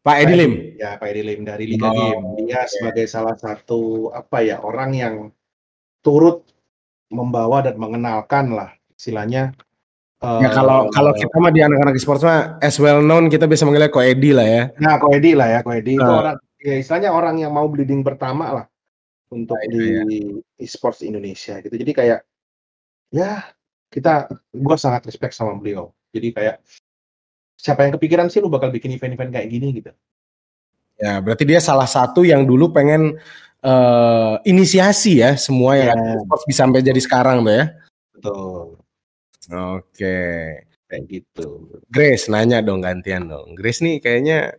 Pak Edi Lim. Ya, Pak Edi Lim dari Liga oh, Game. Dia okay. sebagai salah satu apa ya orang yang turut membawa dan mengenalkan lah istilahnya. Ya uh, kalau kalau kita mah di anak-anak e-sports mah as well known kita bisa manggilnya Ko Edi lah ya. Nah, Ko Edi lah ya, Ko Edi uh. itu orang ya istilahnya orang yang mau bleeding pertama lah untuk nah, di ya. e-sports Indonesia gitu. Jadi kayak ya kita gua sangat respect sama beliau. Jadi kayak siapa yang kepikiran sih lu bakal bikin event-event kayak gini gitu. Ya, berarti dia salah satu yang dulu pengen uh, inisiasi ya semua yang ya. bisa sampai jadi sekarang tuh ya. Betul. Oke. Kayak gitu. Grace nanya dong gantian dong. Grace nih kayaknya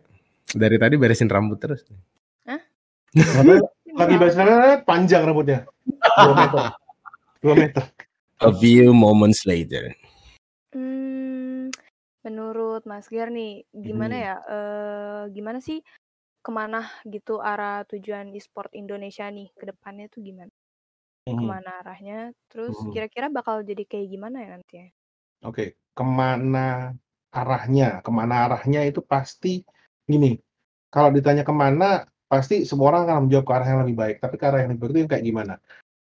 dari tadi beresin rambut terus. Hah? Lagi beresin panjang rambutnya. 2 meter. 2 meter. A few moments later. Menurut Mas Ger nih, gimana hmm. ya, uh, gimana sih ke mana gitu arah tujuan e-sport Indonesia nih ke depannya tuh gimana? Hmm. Ke mana arahnya? Terus hmm. kira-kira bakal jadi kayak gimana ya nantinya? Oke, ke mana arahnya? Ke mana arahnya itu pasti gini, kalau ditanya ke mana, pasti semua orang akan menjawab ke arah yang lebih baik, tapi ke arah yang lebih baik itu kayak gimana?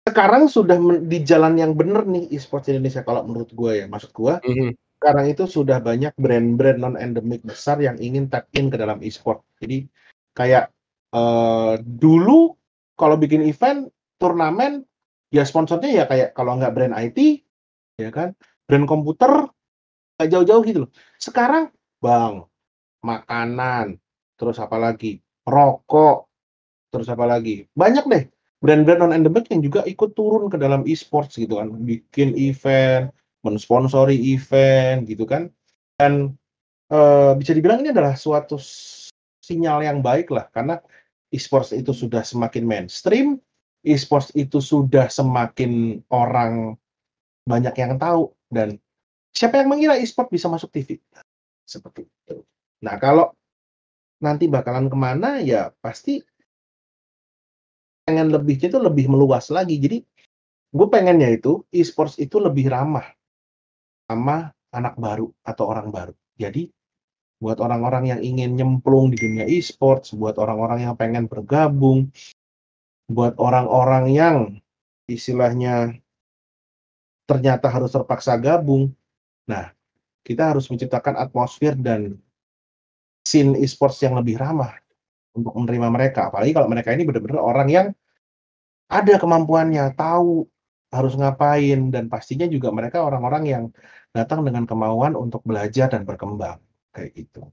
Sekarang sudah di jalan yang benar nih e-sport Indonesia kalau menurut gue ya, maksud gue, -hmm sekarang itu sudah banyak brand-brand non endemik besar yang ingin tap in ke dalam e-sport. Jadi kayak uh, dulu kalau bikin event turnamen ya sponsornya ya kayak kalau nggak brand IT ya kan? Brand komputer kayak jauh-jauh gitu loh. Sekarang bang makanan terus apa lagi? Rokok terus apa lagi? Banyak deh brand-brand non endemik yang juga ikut turun ke dalam e-sports gitu kan. Bikin event mensponsori event gitu kan. Dan e, bisa dibilang ini adalah suatu sinyal yang baik lah karena e-sports itu sudah semakin mainstream e-sports itu sudah semakin orang banyak yang tahu dan siapa yang mengira e-sport bisa masuk TV seperti itu. Nah kalau nanti bakalan ke mana ya pasti pengen lebihnya itu lebih meluas lagi. Jadi gue pengennya itu e-sports itu lebih ramah sama anak baru atau orang baru. Jadi buat orang-orang yang ingin nyemplung di dunia e-sports, buat orang-orang yang pengen bergabung, buat orang-orang yang istilahnya ternyata harus terpaksa gabung. Nah, kita harus menciptakan atmosfer dan scene e-sports yang lebih ramah untuk menerima mereka. Apalagi kalau mereka ini benar-benar orang yang ada kemampuannya, tahu harus ngapain dan pastinya juga mereka orang-orang yang datang dengan kemauan untuk belajar dan berkembang kayak gitu.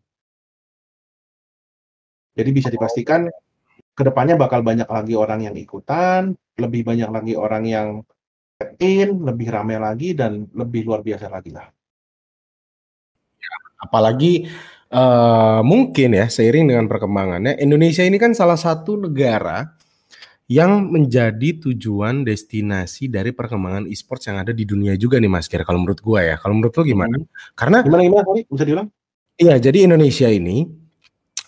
Jadi bisa dipastikan ke depannya bakal banyak lagi orang yang ikutan, lebih banyak lagi orang yang in, lebih ramai lagi dan lebih luar biasa lagi lah. Apalagi uh, mungkin ya seiring dengan perkembangannya Indonesia ini kan salah satu negara yang menjadi tujuan destinasi dari perkembangan e-sports yang ada di dunia juga nih Mas Kira kalau menurut gua ya. Kalau menurut lo gimana? Hmm. Karena Gimana gimana sorry, bisa diulang? Iya, jadi Indonesia ini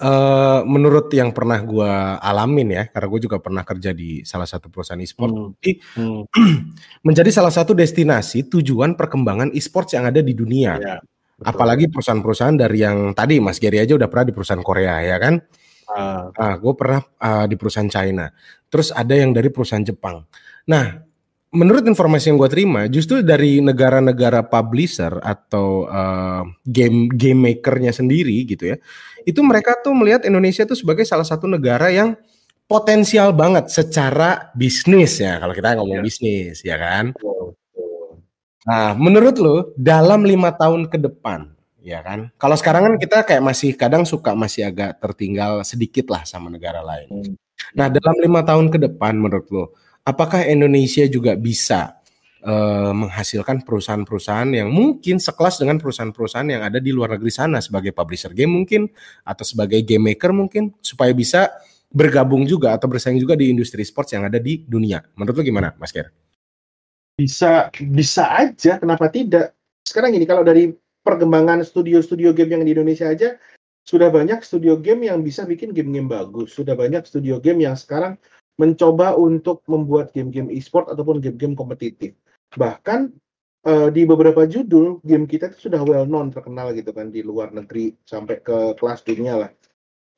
eh menurut yang pernah gua alamin ya, karena gue juga pernah kerja di salah satu perusahaan e-sport, Hmm. Hmm. menjadi salah satu destinasi tujuan perkembangan e-sports yang ada di dunia. Betul. Apalagi perusahaan-perusahaan dari yang tadi Mas Gary aja udah pernah di perusahaan Korea ya kan? Ah, Ah, gue pernah ah, di perusahaan China. Terus ada yang dari perusahaan Jepang. Nah, menurut informasi yang gue terima, justru dari negara-negara publisher atau eh, game game makernya sendiri gitu ya, itu mereka tuh melihat Indonesia tuh sebagai salah satu negara yang potensial banget secara bisnis ya. Kalau kita ngomong Iya. bisnis ya kan. Nah, menurut lo dalam lima tahun ke depan, ya kan? Kalau sekarang kan kita kayak masih kadang suka masih agak tertinggal sedikit lah sama negara lain. Hmm. Nah, dalam lima tahun ke depan, menurut lo, apakah Indonesia juga bisa eh, menghasilkan perusahaan-perusahaan yang mungkin sekelas dengan perusahaan-perusahaan yang ada di luar negeri sana sebagai publisher game mungkin atau sebagai game maker mungkin supaya bisa bergabung juga atau bersaing juga di industri sports yang ada di dunia. Menurut lo gimana, Mas Ker? Bisa bisa aja, kenapa tidak? Sekarang gini, kalau dari perkembangan studio-studio game yang di Indonesia aja, sudah banyak studio game yang bisa bikin game-game bagus. Sudah banyak studio game yang sekarang mencoba untuk membuat game-game e-sport ataupun game-game kompetitif. Bahkan eh, di beberapa judul game kita itu sudah well known terkenal gitu kan di luar negeri sampai ke kelas dunia lah.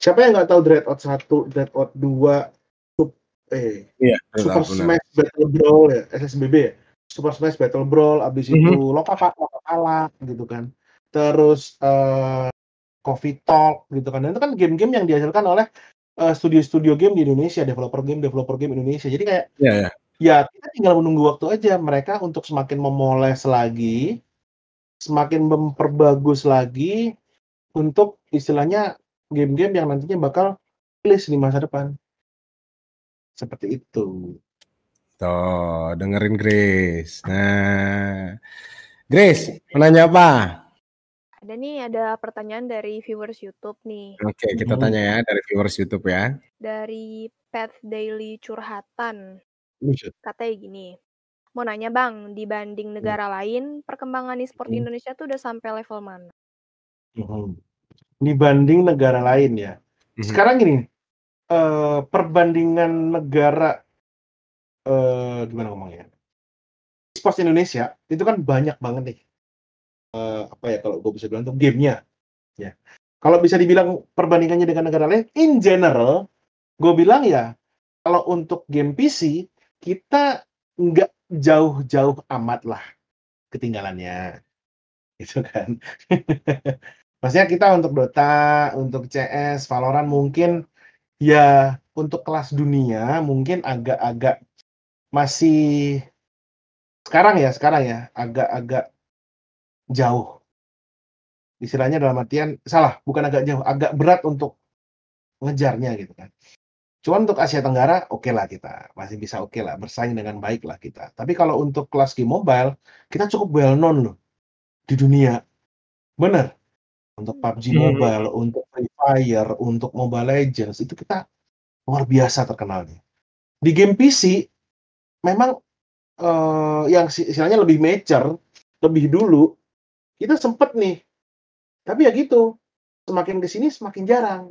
Siapa yang nggak tahu Dreadout 1, Dreadout 2, Sup- eh Iya, Super Smash Battle Brawl ya, SSBB ya. Super Smash Battle Brawl, abis Mhm. itu Lokapala, Lokapala gitu kan. Terus eh Coffee Talk gitu kan. Dan itu kan game-game yang dihasilkan oleh eh, studio-studio game di Indonesia, developer game, developer game Indonesia. Jadi kayak Iya, ya. ya kita tinggal menunggu waktu aja mereka untuk semakin memoles lagi, semakin memperbagus lagi untuk istilahnya game-game yang nantinya bakal rilis di masa depan. Seperti itu. Tuh, dengerin Grace. Nah, Grace, mau nanya apa? Ada nih, ada pertanyaan dari viewers YouTube nih. Oke, kita Mhm. tanya ya dari viewers YouTube ya. Dari Pet Daily Curhatan. Katanya gini, mau nanya bang, dibanding negara lain, perkembangan e-sport di Hmm. Indonesia tuh udah sampai level mana? Dibanding negara lain ya. Sekarang gini, eh, perbandingan negara eh, gimana ngomongnya? Sports Indonesia itu kan banyak banget nih. Eh, apa ya kalau gue bisa bilang tuh gamenya, ya. Kalau bisa dibilang perbandingannya dengan negara lain, in general, gue bilang ya, kalau untuk game PC kita nggak jauh-jauh amat lah ketinggalannya, gitu kan. Maksudnya kita untuk Dota, untuk CS, Valorant mungkin ya untuk kelas dunia mungkin agak-agak masih sekarang ya, sekarang ya agak-agak jauh. Istilahnya dalam artian salah, bukan agak jauh, agak berat untuk ngejarnya gitu kan. Cuman untuk Asia Tenggara oke lah kita, masih bisa oke lah, bersaing dengan baik lah kita. Tapi kalau untuk kelas game mobile, kita cukup well known loh di dunia. Bener. Untuk PUBG Hmm. Mobile, untuk Free Fire, untuk Mobile Legends itu kita luar biasa terkenalnya. Di game PC memang eh, yang istilahnya lebih mature, lebih dulu, kita sempet nih. Tapi ya gitu, semakin ke sini semakin jarang.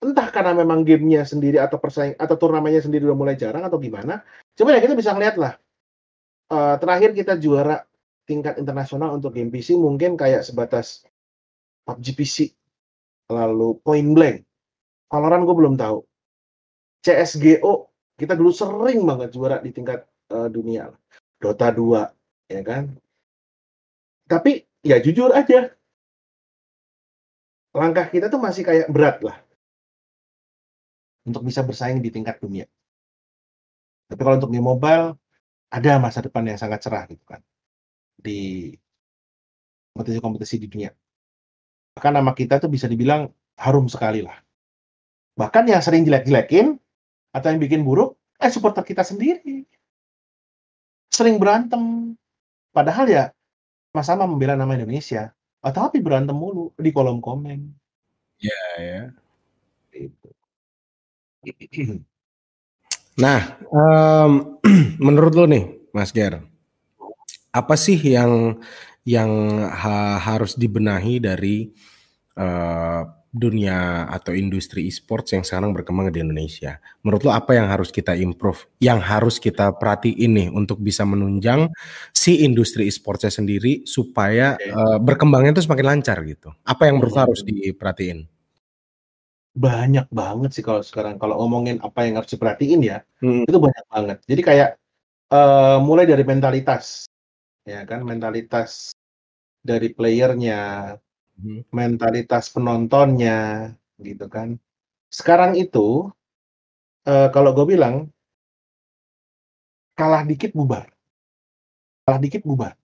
Entah karena memang gamenya sendiri atau persaing atau turnamennya sendiri udah mulai jarang atau gimana. Coba ya kita bisa ngeliat lah. Eh, terakhir kita juara tingkat internasional untuk game PC mungkin kayak sebatas PUBG PC, lalu Point Blank. Valorant gue belum tahu. CSGO kita dulu sering banget juara di tingkat eh, dunia. Dota 2, ya kan? Tapi ya jujur aja, langkah kita tuh masih kayak berat lah untuk bisa bersaing di tingkat dunia. Tapi kalau untuk di mobile ada masa depan yang sangat cerah gitu kan di kompetisi-kompetisi di dunia. Bahkan nama kita tuh bisa dibilang harum sekali lah. Bahkan yang sering jelek-jelekin atau yang bikin buruk, eh supporter kita sendiri. Sering berantem. Padahal ya sama-sama membela nama Indonesia. Oh, tapi berantem mulu di kolom komen. Ya, ya. Gitu. Nah, um, menurut lo nih, Mas Ger, apa sih yang yang ha harus dibenahi dari uh, dunia atau industri e-sports yang sekarang berkembang di Indonesia. Menurut lo apa yang harus kita improve, yang harus kita perhatiin nih untuk bisa menunjang si industri e-sportsnya sendiri supaya okay. uh, berkembangnya itu semakin lancar gitu. Apa yang menurut hmm. harus diperhatiin? Banyak banget sih kalau sekarang kalau ngomongin apa yang harus diperhatiin ya, hmm. itu banyak banget. Jadi kayak uh, mulai dari mentalitas, ya kan mentalitas dari playernya, Hmm. mentalitas penontonnya, gitu kan. Sekarang itu, uh, kalau gue bilang kalah dikit bubar. Kalah dikit bubar.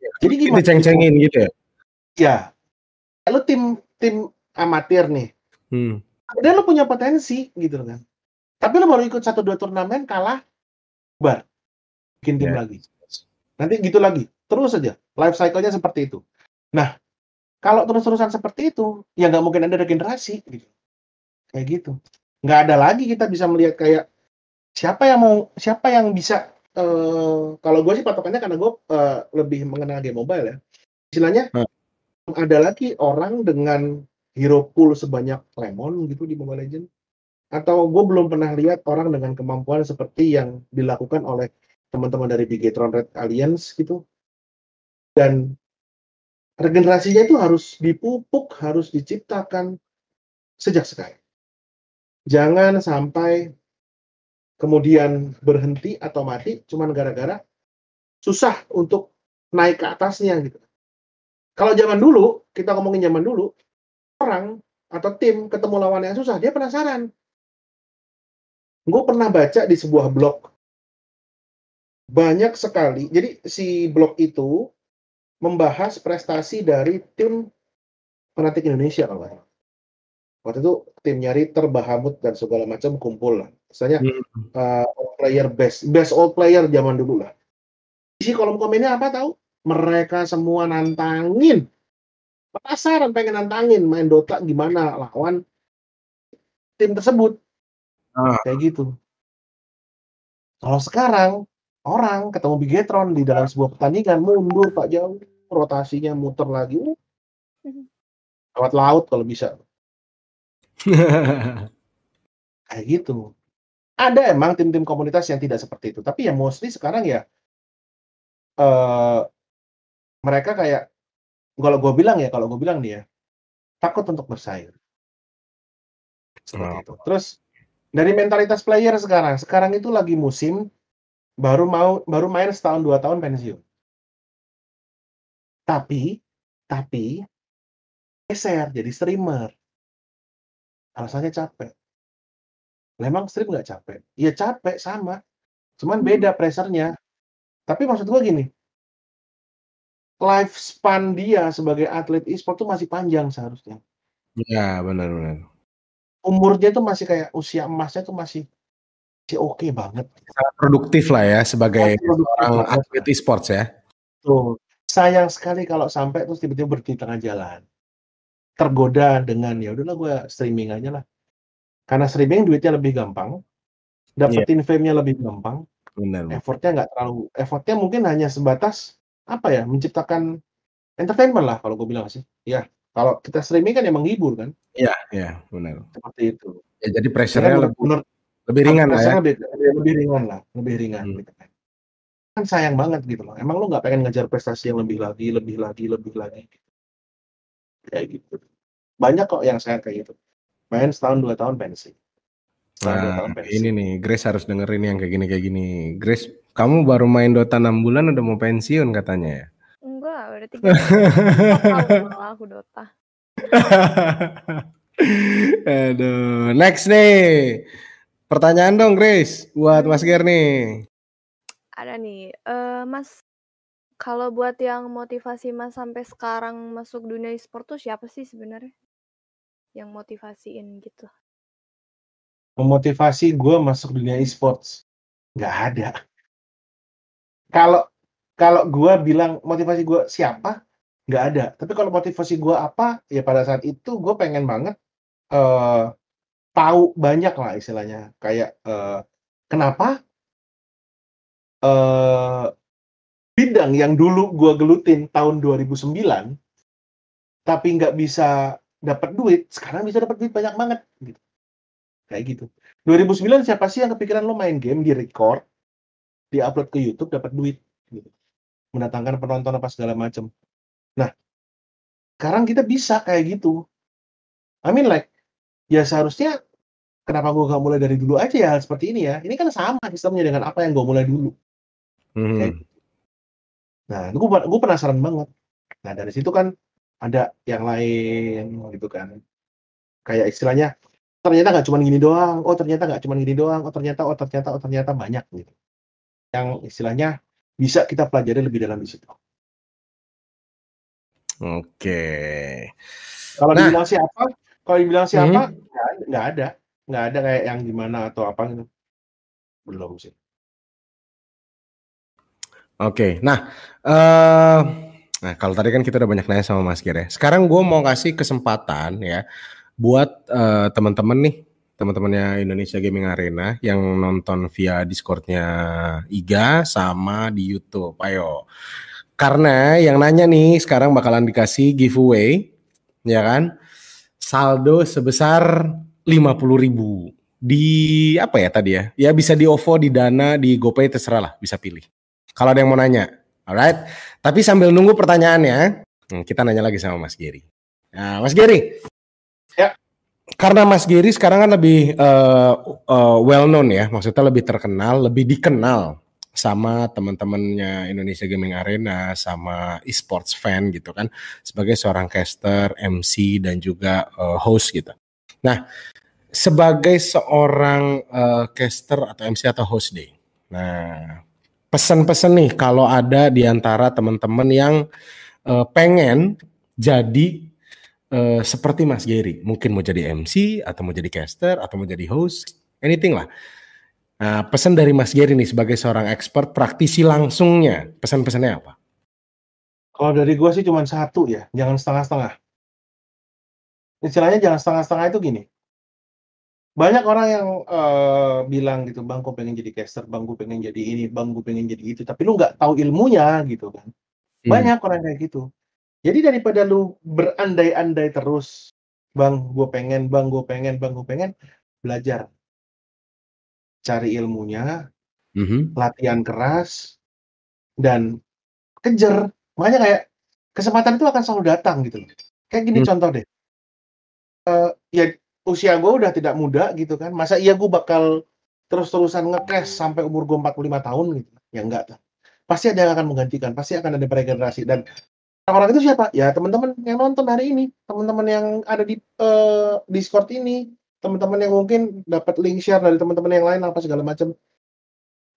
Ya, Jadi gimana Diceng-cengin gitu ya? Ya. Lu tim tim amatir nih. Hmm. Dan lu punya potensi gitu kan. Tapi lu baru ikut satu dua turnamen kalah bubar. Bikin tim yeah. lagi. Nanti gitu lagi. Terus aja. Life cycle-nya seperti itu. Nah, kalau terus-terusan seperti itu, ya nggak mungkin ada regenerasi gitu. Kayak gitu. Nggak ada lagi kita bisa melihat kayak siapa yang mau siapa yang bisa uh, kalau gue sih patokannya karena gue uh, lebih mengenal game mobile ya. Istilahnya hmm. ada lagi orang dengan hero pool sebanyak lemon gitu di Mobile Legend atau gue belum pernah lihat orang dengan kemampuan seperti yang dilakukan oleh teman-teman dari Bigetron Red Alliance gitu dan regenerasinya itu harus dipupuk, harus diciptakan sejak sekarang. Jangan sampai kemudian berhenti atau mati cuma gara-gara susah untuk naik ke atasnya gitu. Kalau zaman dulu, kita ngomongin zaman dulu, orang atau tim ketemu lawan yang susah, dia penasaran. Gue pernah baca di sebuah blog, banyak sekali, jadi si blog itu membahas prestasi dari tim fanatik Indonesia kalau nggak Waktu itu tim nyari terbahamut dan segala macam kumpul lah. Misalnya hmm. uh, all player best, best all player zaman dulu lah. Isi kolom komennya apa tahu? Mereka semua nantangin. Penasaran pengen nantangin main Dota gimana lawan tim tersebut. Ah. Kayak gitu. Kalau sekarang orang ketemu Bigetron di dalam sebuah pertandingan mundur pak jauh rotasinya muter lagi mhm. lewat laut kalau bisa kayak gitu ada emang tim-tim komunitas yang tidak seperti itu tapi ya mostly sekarang ya uh, mereka kayak kalau gue bilang ya kalau gue bilang nih ya takut untuk bersaing seperti oh. itu terus dari mentalitas player sekarang sekarang itu lagi musim baru mau baru main setahun dua tahun pensiun. Tapi tapi geser jadi streamer. Alasannya capek. Memang stream nggak capek? Iya capek sama. Cuman beda hmm. pressernya. Tapi maksud gue gini, lifespan dia sebagai atlet e-sport tuh masih panjang seharusnya. Iya, benar-benar. Umurnya tuh masih kayak usia emasnya tuh masih masih oke okay banget. Sangat produktif lah ya sebagai orang atlet e-sports ya. Tuh, sayang sekali kalau sampai terus tiba-tiba berhenti tengah jalan. Tergoda dengan ya udahlah gue streaming aja lah. Karena streaming duitnya lebih gampang, dapetin yeah. fame-nya lebih gampang. Benar. Effortnya nggak terlalu, effortnya mungkin hanya sebatas apa ya, menciptakan entertainment lah kalau gue bilang sih. Ya, kalau kita streaming kan emang hibur kan. Iya, iya, benar. Seperti itu. Ya, jadi pressure-nya lebih, lebih ringan lah ya. Lebih, lebih ringan lah, lebih ringan. Hmm. Gitu kan. Kan sayang banget gitu loh. Emang lu nggak pengen ngejar prestasi yang lebih lagi, lebih lagi, lebih lagi. Gitu. Kayak gitu. Banyak kok yang sayang kayak gitu. Main setahun dua tahun pensi. nah, tahun pensi. ini nih, Grace harus dengerin yang kayak gini kayak gini. Grace, kamu baru main Dota 6 bulan udah mau pensiun katanya ya? Enggak, udah tiga tahun aku Dota. Aduh, next nih. Pertanyaan dong, Grace, buat Mas Ger nih. Ada nih, uh, Mas, kalau buat yang motivasi Mas sampai sekarang masuk dunia e-sport tuh siapa sih sebenarnya? Yang motivasiin gitu. Memotivasi gue masuk dunia e-sports? Nggak ada. Kalau kalau gue bilang motivasi gue siapa? Nggak ada. Tapi kalau motivasi gue apa? Ya pada saat itu gue pengen banget uh, tahu banyak lah istilahnya kayak uh, kenapa eh bidang yang dulu gua gelutin tahun 2009 tapi nggak bisa dapat duit, sekarang bisa dapat duit banyak banget gitu. Kayak gitu. 2009 siapa sih yang kepikiran lo main game di record, di-upload ke YouTube dapat duit gitu. Mendatangkan penonton apa segala macam. Nah, sekarang kita bisa kayak gitu. I mean like ya seharusnya kenapa gua nggak mulai dari dulu aja ya seperti ini ya. Ini kan sama sistemnya dengan apa yang gua mulai dulu. Hmm. Kayak Nah, itu gue gue penasaran banget. Nah, dari situ kan ada yang lain gitu kan. Kayak istilahnya ternyata nggak cuma gini doang. Oh, ternyata nggak cuma gini doang. Oh, ternyata oh ternyata oh ternyata banyak gitu. Yang istilahnya bisa kita pelajari lebih dalam di situ. Oke. Kalau Nah. dibilang siapa? Kalau dibilang siapa? Mhm. Nggak ada- nggak ada. Nggak ada kayak yang gimana atau apa gitu. Belum sih. Oke, nah, eh, nah kalau tadi kan kita udah banyak nanya sama Mas Gir ya. Sekarang gue mau kasih kesempatan ya buat eh, teman-teman nih, teman-temannya Indonesia Gaming Arena yang nonton via Discordnya Iga sama di YouTube. Ayo, karena yang nanya nih sekarang bakalan dikasih giveaway, ya kan? Saldo sebesar 50.000 ribu di apa ya tadi ya? Ya bisa di OVO, di Dana, di GoPay terserah lah, bisa pilih. Kalau ada yang mau nanya, alright. Tapi sambil nunggu pertanyaannya, hmm, kita nanya lagi sama Mas Giri. Nah, Mas Giri. Ya. Karena Mas Giri sekarang kan lebih eh, eh, well known ya, maksudnya lebih terkenal, lebih dikenal sama teman-temannya Indonesia Gaming Arena, sama esports fan gitu kan, sebagai seorang caster, MC dan juga eh, host gitu. Nah, sebagai seorang eh, caster atau MC atau host deh. Nah, pesan-pesan nih kalau ada di antara teman-teman yang eh, pengen jadi eh, seperti Mas Gary, mungkin mau jadi MC atau mau jadi caster atau mau jadi host, anything lah. Nah, pesan dari Mas Gary nih sebagai seorang expert praktisi langsungnya, pesan-pesannya apa? Kalau dari gua sih cuma satu ya, jangan setengah-setengah. Istilahnya jangan setengah-setengah itu gini. Banyak orang yang eh, bilang gitu, bang, gue pengen jadi caster, bang, gue pengen jadi ini, bang, gue pengen jadi itu, tapi lu nggak tahu ilmunya gitu kan. Banyak orang kayak gitu. Jadi daripada lu berandai-andai terus, bang, gue pengen, bang, gue pengen, bang, gue pengen, belajar, cari ilmunya, Mhm. latihan keras, dan kejar. Makanya kayak kesempatan itu akan selalu datang gitu loh. Kayak gini Hmm. contoh deh. Eh, ya usia gue udah tidak muda gitu kan. Masa iya gue bakal terus-terusan nge-cash sampai umur gue 45 tahun gitu. Ya enggak tuh. Pasti ada yang akan menggantikan, pasti akan ada regenerasi dan orang-orang itu siapa? Ya teman-teman yang nonton hari ini, teman-teman yang ada di eh, Discord ini, teman-teman yang mungkin dapat link share dari teman-teman yang lain apa segala macam.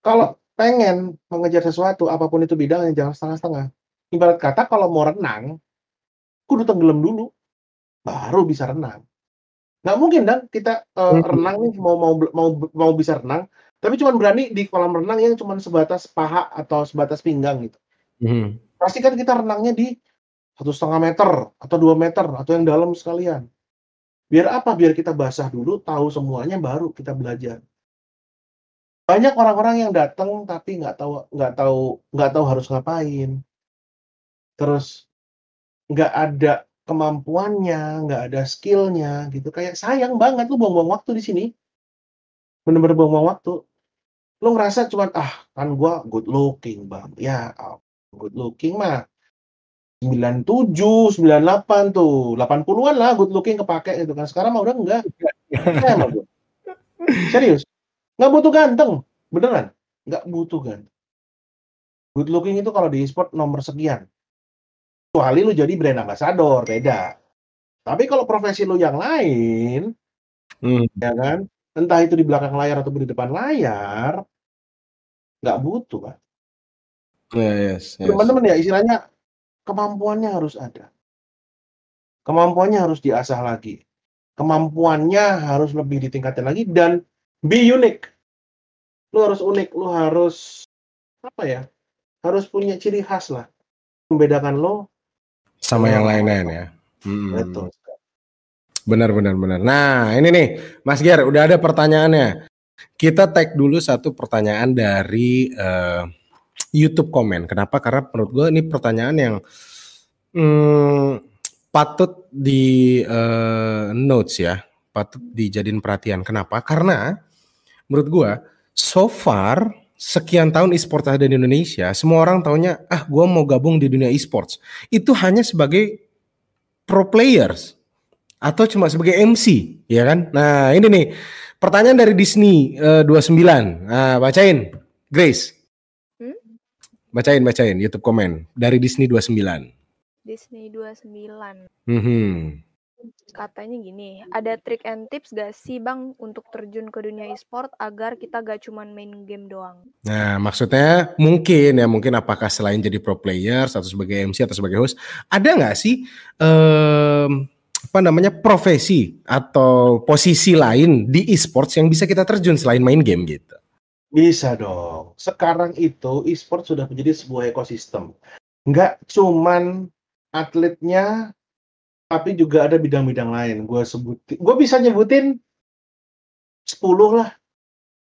Kalau pengen mengejar sesuatu apa pun itu bidangnya jangan setengah-setengah. Ibarat kata kalau mau renang, kudu tenggelam dulu, baru bisa renang. Nggak mungkin dan kita Hmm. renang nih mau mau mau mau bisa renang, tapi cuma berani di kolam renang yang cuma sebatas paha atau sebatas pinggang gitu. Mhm. Pasti kan kita renangnya di satu setengah meter atau dua meter atau yang dalam sekalian. Biar apa? Biar kita basah dulu, tahu semuanya, baru kita belajar. Banyak orang-orang yang datang tapi nggak tahu nggak tahu nggak tahu harus ngapain. Terus nggak ada kemampuannya, nggak ada skillnya gitu. Kayak sayang banget lu buang-buang waktu di sini. Bener-bener buang-buang waktu. Lu ngerasa cuman ah kan gua good looking bang. Ya good looking mah 97, 98 tuh, 80-an lah good looking kepake gitu kan. Sekarang mah udah enggak. Sama gua. Serius. Nggak butuh ganteng. Beneran. Nggak butuh ganteng. Good looking itu kalau di e-sport nomor sekian. Kecuali lu jadi brand ambassador, beda. Tapi kalau profesi lu yang lain, Hmm. ya kan, entah itu di belakang layar atau di depan layar, nggak butuh kan. Yeah, yes, yes. Teman-teman ya istilahnya kemampuannya harus ada. Kemampuannya harus diasah lagi. Kemampuannya harus lebih ditingkatin lagi dan be unique. Lu harus unik, lu harus apa ya? Harus punya ciri khas lah. Membedakan lo Sama yang Oh. lain-lain ya. Hmm. betul. Benar, benar, benar. Nah, ini nih, Mas Ger, udah ada pertanyaannya. Kita tag dulu satu pertanyaan dari uh, YouTube komen. Kenapa? Karena menurut gue ini pertanyaan yang hmm, patut di uh, notes ya, patut dijadiin perhatian. Kenapa? Karena menurut gue so far sekian tahun e-sport ada di Indonesia, semua orang taunya ah gue mau gabung di dunia e-sports. Itu hanya sebagai pro players atau cuma sebagai MC, ya kan? Nah ini nih pertanyaan dari Disney uh, 29. Nah, bacain, Grace. Hmm? Bacain, bacain YouTube komen dari Disney 29. Disney 29. Hmm. Hmm. Katanya gini, ada trik and tips gak sih bang untuk terjun ke dunia e-sport agar kita gak cuma main game doang? Nah maksudnya mungkin ya mungkin apakah selain jadi pro player atau sebagai MC atau sebagai host, ada nggak sih um, apa namanya profesi atau posisi lain di e-sports yang bisa kita terjun selain main game gitu? Bisa dong. Sekarang itu e-sport sudah menjadi sebuah ekosistem. Nggak cuman atletnya tapi juga ada bidang-bidang lain. Gue sebutin, gue bisa nyebutin 10 lah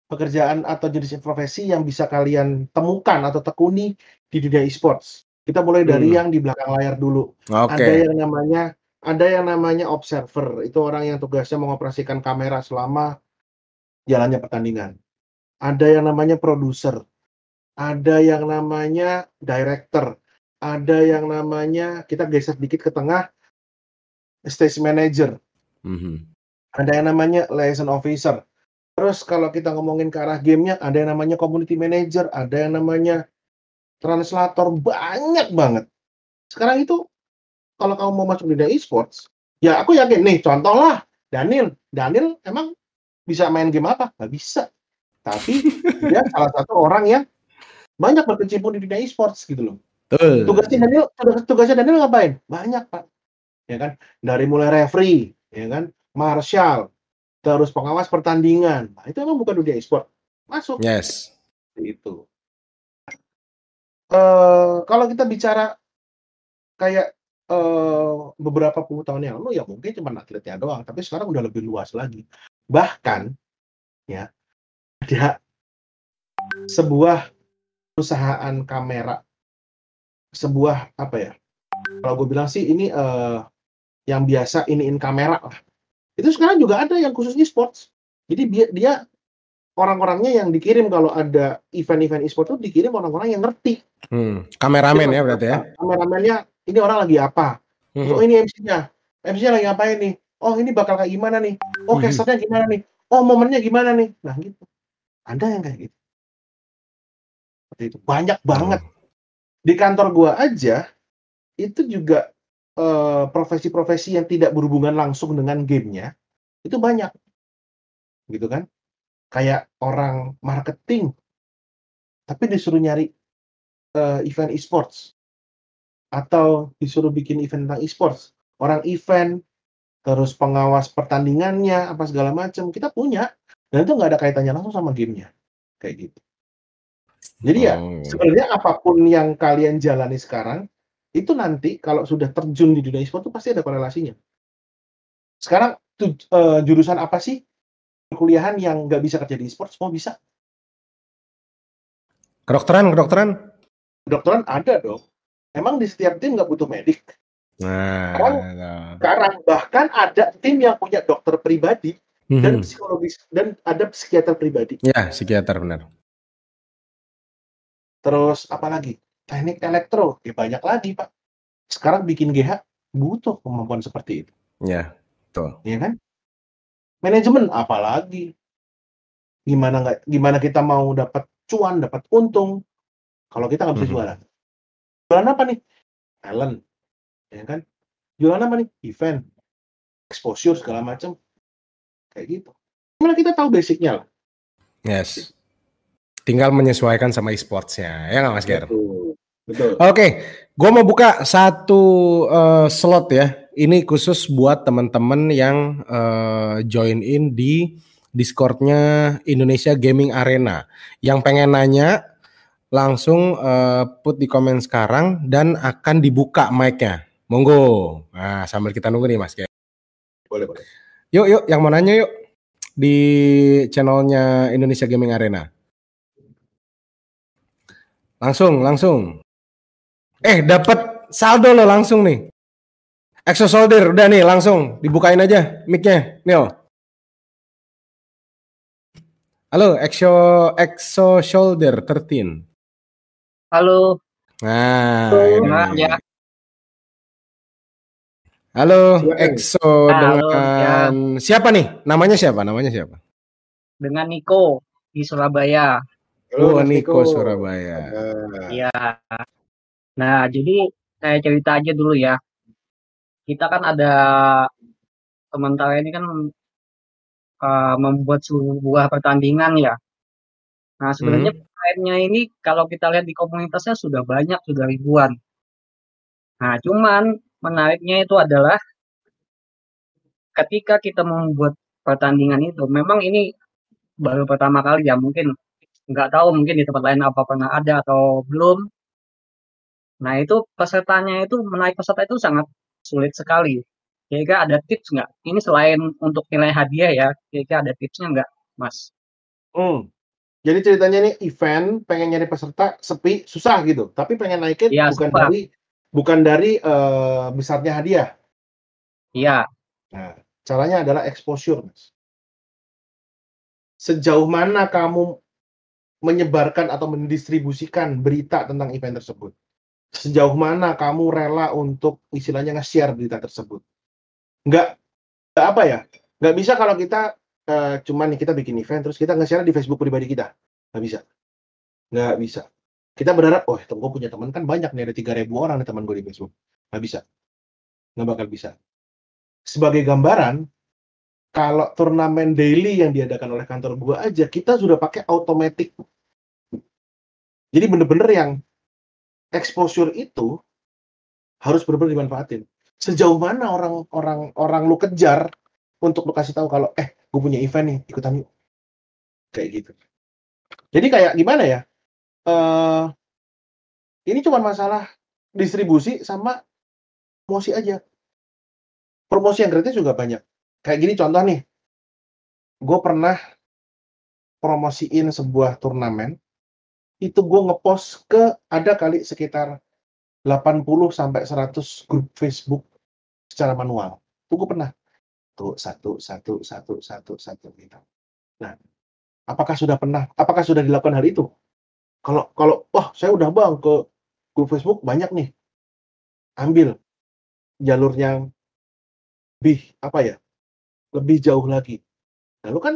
pekerjaan atau jenis profesi yang bisa kalian temukan atau tekuni di dunia e-sports. Kita mulai dari hmm. yang di belakang layar dulu. Okay. Ada yang namanya ada yang namanya observer. Itu orang yang tugasnya mengoperasikan kamera selama jalannya pertandingan. Ada yang namanya produser. Ada yang namanya director. Ada yang namanya kita geser sedikit ke tengah stage manager. Mm-hmm. Ada yang namanya liaison officer. Terus kalau kita ngomongin ke arah gamenya, ada yang namanya community manager, ada yang namanya translator, banyak banget. Sekarang itu kalau kamu mau masuk di dunia e-sports, ya aku yakin nih, contoh lah, Daniel. Daniel emang bisa main game apa? Gak bisa. Tapi dia salah satu orang yang banyak berkecimpung di dunia e-sports gitu loh. Tugasnya Daniel, tugasnya Daniel ngapain? Banyak pak ya kan? Dari mulai referee, ya kan? Marshal, terus pengawas pertandingan. Nah, itu emang bukan dunia e-sport. Masuk. Yes. Itu. Uh, kalau kita bicara kayak uh, beberapa puluh tahun yang lalu ya mungkin cuma atletnya doang, tapi sekarang udah lebih luas lagi. Bahkan ya ada sebuah perusahaan kamera sebuah apa ya kalau gue bilang sih ini uh, yang biasa iniin kamera lah. Itu sekarang juga ada yang khusus e-sports. Jadi dia, dia orang-orangnya yang dikirim kalau ada event-event e-sport itu dikirim orang-orang yang ngerti. Hmm. Kameramen ya berarti ya? Kameramennya ini orang lagi apa? Hmm. Oh ini MC-nya. MC-nya lagi ngapain nih? Oh ini bakal kayak gimana nih? Oh hmm. casternya gimana nih? Oh momennya gimana nih? Nah gitu. Ada yang kayak gitu. Seperti itu. Banyak banget. Hmm. Di kantor gua aja itu juga Eh, profesi-profesi yang tidak berhubungan langsung dengan gamenya itu banyak. Gitu kan? Kayak orang marketing tapi disuruh nyari uh, event e-sports. Atau disuruh bikin event tentang e-sports. Orang event terus pengawas pertandingannya apa segala macam kita punya. Dan itu nggak ada kaitannya langsung sama gamenya. Kayak gitu. Jadi ya oh. sebenarnya apa pun yang kalian jalani sekarang itu nanti kalau sudah terjun di dunia e-sport itu pasti ada korelasinya. Sekarang tuh, uh, jurusan apa sih kuliahan yang nggak bisa kerja di e-sport semua bisa? Kedokteran, kedokteran? Kedokteran ada dong. Emang di setiap tim nggak butuh medik. Nah, sekarang, nah. sekarang bahkan ada tim yang punya dokter pribadi mm-hmm. dan psikologis dan ada psikiater pribadi. Ya, psikiater benar. Terus apa lagi? Teknik elektro ya banyak lagi pak. Sekarang bikin GH butuh kemampuan seperti itu. Ya betul. Ya kan? Manajemen apalagi? Gimana nggak gimana kita mau dapat cuan dapat untung? Kalau kita nggak bisa mm -hmm. jualan. Jualan apa nih? Talent ya kan? Jualan apa nih? Event exposure segala macam kayak gitu. Gimana kita tahu basicnya lah? Yes. Tinggal menyesuaikan sama e-sportsnya. Ya nggak mas Ger? Betul. Betul. Oke, okay. gue mau buka satu uh, slot ya. Ini khusus buat teman-teman yang uh, join in di Discordnya Indonesia Gaming Arena. Yang pengen nanya langsung uh, put di komen sekarang dan akan dibuka mic-nya. Monggo. Nah, sambil kita nunggu nih Mas. Boleh, boleh. Yuk, yuk, yang mau nanya yuk. di channelnya Indonesia Gaming Arena. Langsung, langsung. Eh, dapat saldo lo langsung nih. Exo Soldier, udah nih langsung dibukain aja mic-nya, Neil. Halo, Exo Exo Shoulder 13. Halo. Nah, Halo, ini nih. ya. Halo. Exo Halo, dengan siapa nih? Namanya siapa? Namanya siapa? Dengan Niko di Surabaya. Oh, Mas Niko Surabaya. Nah, Iya. Nah, jadi saya cerita aja dulu ya. Kita kan ada teman saya ini kan eh, membuat sebuah pertandingan ya. Nah, sebenarnya pemainnya ini kalau kita lihat di komunitasnya sudah banyak, sudah ribuan. Nah, cuman menariknya itu adalah ketika kita membuat pertandingan itu, memang ini baru pertama kali ya, mungkin nggak tahu mungkin di tempat lain apa pernah ada atau belum. Nah, itu pesertanya itu menaik peserta itu sangat sulit sekali. Kira-kira ada tips nggak? Ini selain untuk nilai hadiah ya, kira-kira ada tipsnya nggak, Mas? hmm. Jadi ceritanya nih event pengen nyari peserta sepi susah gitu, tapi pengen naikin Iya, bukan susah. dari bukan dari eh, besarnya hadiah. Iya, Nah, caranya adalah exposure, Mas. Sejauh mana kamu menyebarkan atau mendistribusikan berita tentang event tersebut? Sejauh mana kamu rela untuk istilahnya nge-share berita tersebut? Nggak, nggak apa ya? Nggak bisa kalau kita eh, cuman kita bikin event terus kita nge-share di Facebook pribadi kita. Nggak bisa. Nggak bisa. Kita berharap, oh, gue punya teman kan banyak nih, ada 3000 orang nih teman gue di Facebook. Nggak bisa. Nggak bakal bisa sebagai gambaran, kalau turnamen daily yang diadakan oleh kantor gua aja, kita sudah pakai automatic. Jadi bener-bener yang exposure itu harus benar-benar dimanfaatin. Sejauh mana orang-orang orang lu kejar untuk lu kasih tahu kalau eh gue punya event nih ikutan yuk kayak gitu. Jadi kayak gimana ya? eh ini cuma masalah distribusi sama promosi aja promosi yang gratis juga banyak. Kayak gini contoh nih, gue pernah promosiin sebuah turnamen, itu gue ngepost ke ada kali sekitar 80 sampai 100 grup Facebook secara manual. Itu gue pernah. Tuh satu, satu, satu, satu, satu gitu. Nah, apakah sudah pernah, apakah sudah dilakukan hal itu? Kalau kalau wah saya udah bang ke grup Facebook banyak nih, ambil jalur yang lebih apa ya lebih jauh lagi lalu kan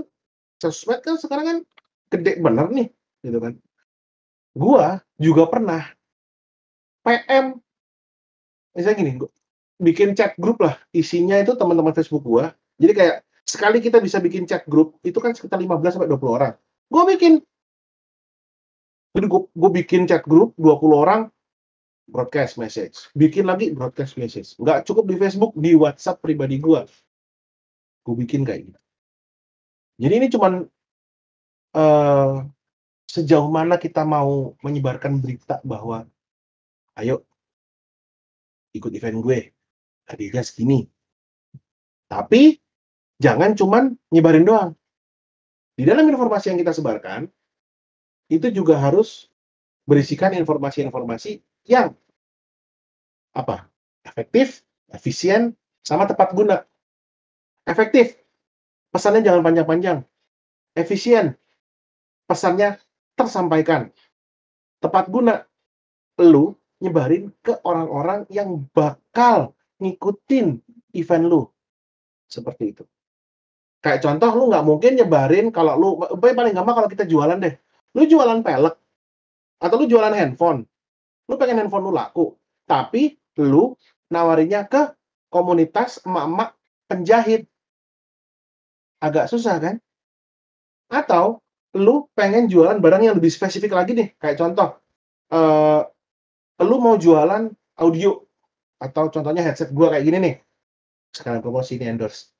sosmed kan sekarang kan gede bener nih gitu kan gua juga pernah PM misalnya gini gua bikin chat grup lah isinya itu teman-teman Facebook gua jadi kayak sekali kita bisa bikin chat grup itu kan sekitar 15 sampai 20 orang gua bikin jadi gua, gua bikin chat grup 20 orang broadcast message. Bikin lagi broadcast message. Nggak cukup di Facebook, di WhatsApp pribadi gua. Gue bikin kayak gitu. Jadi ini cuman eh, sejauh mana kita mau menyebarkan berita bahwa ayo ikut event gue, hadiahnya segini. Tapi jangan cuman nyebarin doang. Di dalam informasi yang kita sebarkan, itu juga harus berisikan informasi-informasi yang apa efektif, efisien, sama tepat guna. Efektif, pesannya jangan panjang-panjang. Efisien, pesannya tersampaikan. Tepat guna, lu nyebarin ke orang-orang yang bakal ngikutin event lu. Seperti itu. Kayak contoh, lu nggak mungkin nyebarin kalau lu, paling gampang kalau kita jualan deh. Lu jualan pelek, atau lu jualan handphone. Lu pengen handphone lu laku, tapi lu nawarinya ke komunitas emak-emak penjahit. Agak susah kan? Atau lu pengen jualan barang yang lebih spesifik lagi nih, kayak contoh, eh lu mau jualan audio atau contohnya headset gua kayak gini nih. Sekarang promosi ini endorse.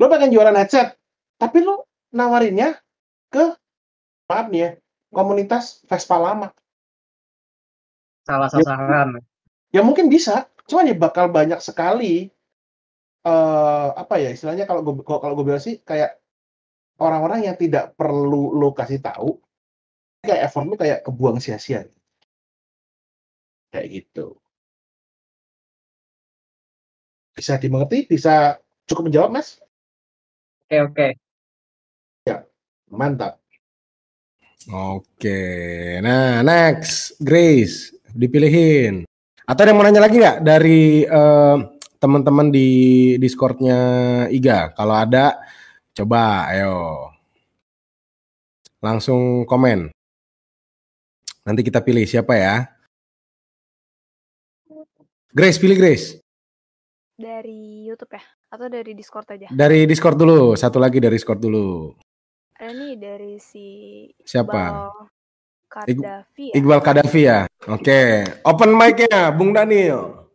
Lu pengen jualan headset, tapi lu nawarinnya ke maaf nih ya, komunitas Vespa lama. salah Ya. sasaran. Ya mungkin bisa, cuman ya bakal banyak sekali eh apa ya istilahnya kalau gue kalau gue bilang sih kayak orang-orang yang tidak perlu lo kasih tahu kayak effort lu kayak kebuang sia-sia kayak gitu bisa dimengerti bisa cukup menjawab mas Oke, oke. mantap Oke. Nah, next Grace dipilihin. Atau ada yang mau nanya lagi nggak dari eh, teman-teman di Discordnya Iga? Kalau ada, coba ayo. Langsung komen. Nanti kita pilih siapa ya. Grace, pilih Grace. Dari YouTube ya? Atau dari Discord aja? Dari Discord dulu. Satu lagi dari Discord dulu. Ada nih dari si Siapa? Iqbal ya? Iqbal Kadafi ya. Oke. Open mic-nya, Bung Daniel.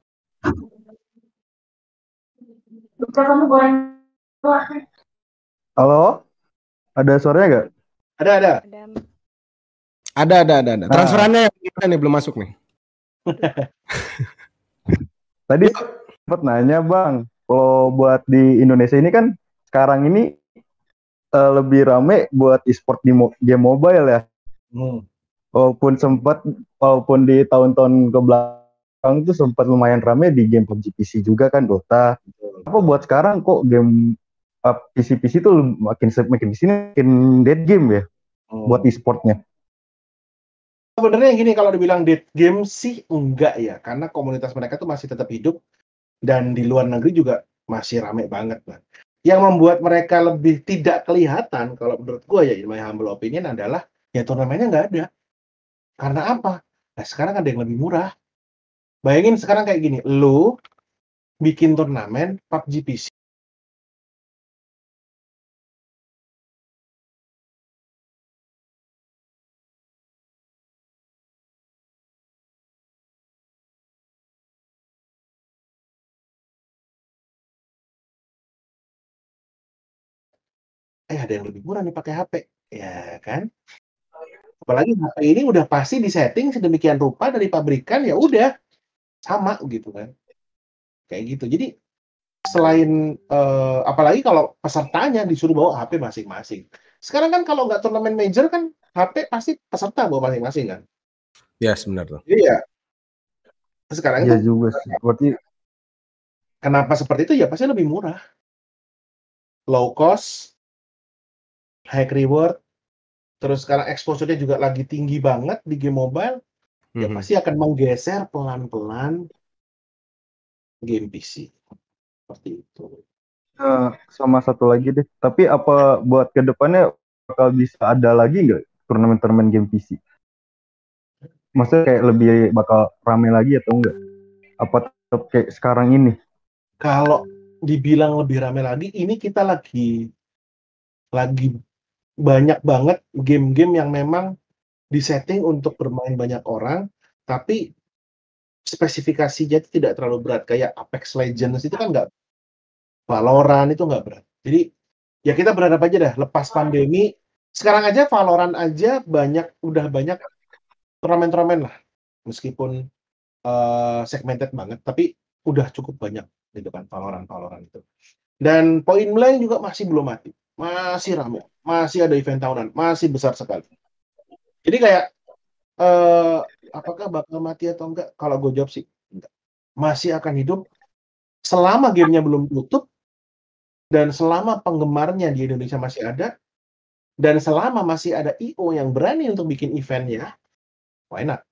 Halo? Ada suaranya nggak? ada ada Ada Ada, ada, ada. Nah. Transferannya yang gimana nih belum masuk nih? Tadi sempat nanya bang, kalau buat di Indonesia ini kan sekarang ini eh, lebih rame buat e-sport di mo- game mobile ya. Hmm. Walaupun sempat, walaupun di tahun-tahun ke belakang itu sempat lumayan rame di game PUBG PC juga kan Dota. Apa buat sekarang kok game eh, PC-PC itu makin makin di sini makin dead game ya Hmm. buat e-sportnya. sebenarnya gini kalau dibilang dead game sih enggak ya karena komunitas mereka tuh masih tetap hidup dan di luar negeri juga masih rame banget Bang. yang membuat mereka lebih tidak kelihatan kalau menurut gue ya my humble opinion adalah ya turnamennya nggak ada karena apa nah sekarang ada yang lebih murah bayangin sekarang kayak gini lu bikin turnamen PUBG PC eh ada yang lebih murah nih pakai HP ya kan? Apalagi HP ini udah pasti disetting sedemikian rupa dari pabrikan ya udah sama gitu kan. Kayak gitu. Jadi selain eh, apalagi kalau pesertanya disuruh bawa HP masing-masing. Sekarang kan kalau nggak turnamen major kan HP pasti peserta bawa masing-masing kan? Ya, sebenarnya tuh. jadi ya sekarang Iya itu juga sih. Berarti kenapa seperti itu? Ya pasti lebih murah. Low cost high reward terus sekarang exposure-nya juga lagi tinggi banget di game mobile ya Mhm. pasti akan menggeser pelan-pelan game PC seperti itu Eh, sama satu lagi deh. Tapi apa buat ke depannya bakal bisa ada lagi nggak turnamen-turnamen game PC? Maksudnya kayak lebih bakal rame lagi atau enggak? Apa tetap kayak sekarang ini? kalau dibilang lebih rame lagi ini kita lagi lagi banyak banget game-game yang memang disetting untuk bermain banyak orang tapi spesifikasinya itu tidak terlalu berat. Kayak Apex Legends itu kan nggak Valorant itu nggak berat. Jadi ya kita berharap aja dah lepas pandemi sekarang aja Valorant aja banyak udah banyak turnamen-turnamen lah. Meskipun eh, segmented banget tapi udah cukup banyak di depan Valorant Valorant itu. Dan Point Blank juga masih belum mati masih ramai masih ada event tahunan. Masih besar sekali. Jadi kayak eh apakah bakal mati atau enggak? Kalau gue jawab sih enggak. Masih akan hidup selama gamenya belum tutup dan selama penggemarnya di Indonesia masih ada dan selama masih ada IO yang berani untuk bikin eventnya why not?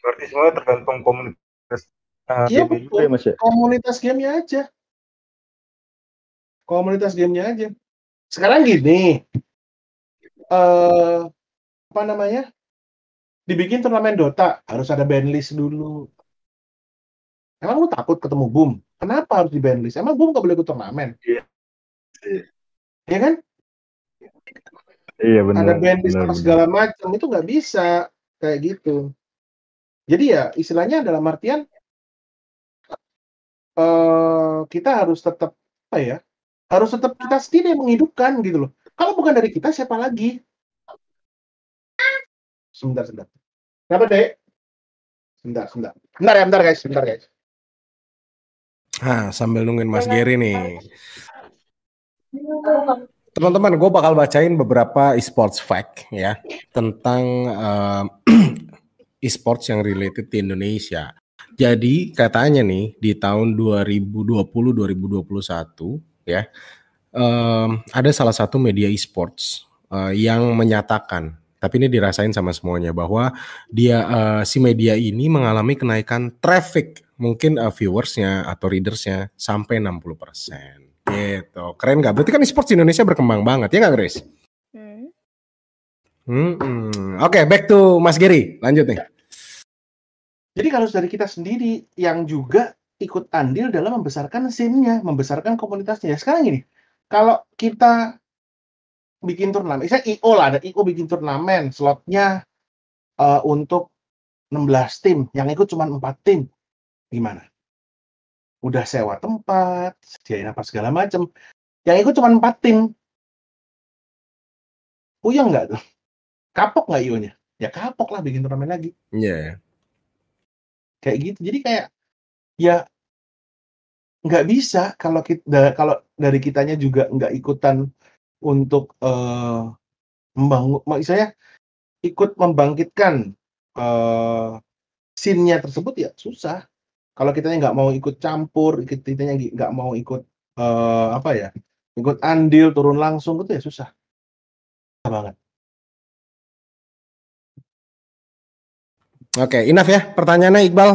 Berarti semuanya tergantung komunitas uh, Iya, game juga betul. ya mas ya? komunitas gamenya aja komunitas gamenya aja sekarang gini eh apa namanya dibikin turnamen Dota harus ada bandlist dulu emang lu takut ketemu Boom kenapa harus di bandlist emang Boom gak boleh ikut turnamen Iya. Iya. ya kan Iya benar. ada sama benar. segala macam itu nggak bisa kayak gitu jadi ya istilahnya dalam artian eh kita harus tetap apa ya harus tetap kita sendiri yang menghidupkan gitu loh. Kalau bukan dari kita siapa lagi? Sebentar sebentar. Kenapa dek? Sebentar sebentar. Bentar ya bentar guys. Bentar guys. Nah, sambil nungguin Mas Gary nih. Teman-teman, gue bakal bacain beberapa esports fact ya tentang uh, esports yang related di Indonesia. Jadi katanya nih di tahun 2020-2021 ya um, ada salah satu media esports uh, yang menyatakan, tapi ini dirasain sama semuanya bahwa dia uh, si media ini mengalami kenaikan traffic mungkin uh, viewersnya atau readersnya sampai 60 persen. Gitu. Keren nggak? Berarti kan e-sports di Indonesia berkembang banget, ya nggak Grace? Hmm. Hmm, hmm. Oke, okay, back to Mas Giri. Lanjut nih. Jadi kalau dari kita sendiri yang juga ikut andil dalam membesarkan scene-nya, membesarkan komunitasnya. Sekarang ini, kalau kita bikin turnamen, misalnya IO lah, ada IO bikin turnamen, slotnya uh, untuk 16 tim, yang ikut cuma 4 tim. Gimana? udah sewa tempat, sediain apa segala macam. Yang ikut cuma empat tim. Puyeng nggak tuh? Kapok nggak ionya? Ya kapok lah bikin turnamen lagi. Iya. Yeah. Kayak gitu. Jadi kayak ya nggak bisa kalau kita kalau dari kitanya juga nggak ikutan untuk uh, membangun, misalnya ikut membangkitkan uh, scene-nya tersebut ya susah kalau kita nggak mau ikut campur, kita nggak mau ikut uh, apa ya, ikut andil turun langsung itu ya susah. Susah banget. Oke, okay, enough ya pertanyaannya Iqbal.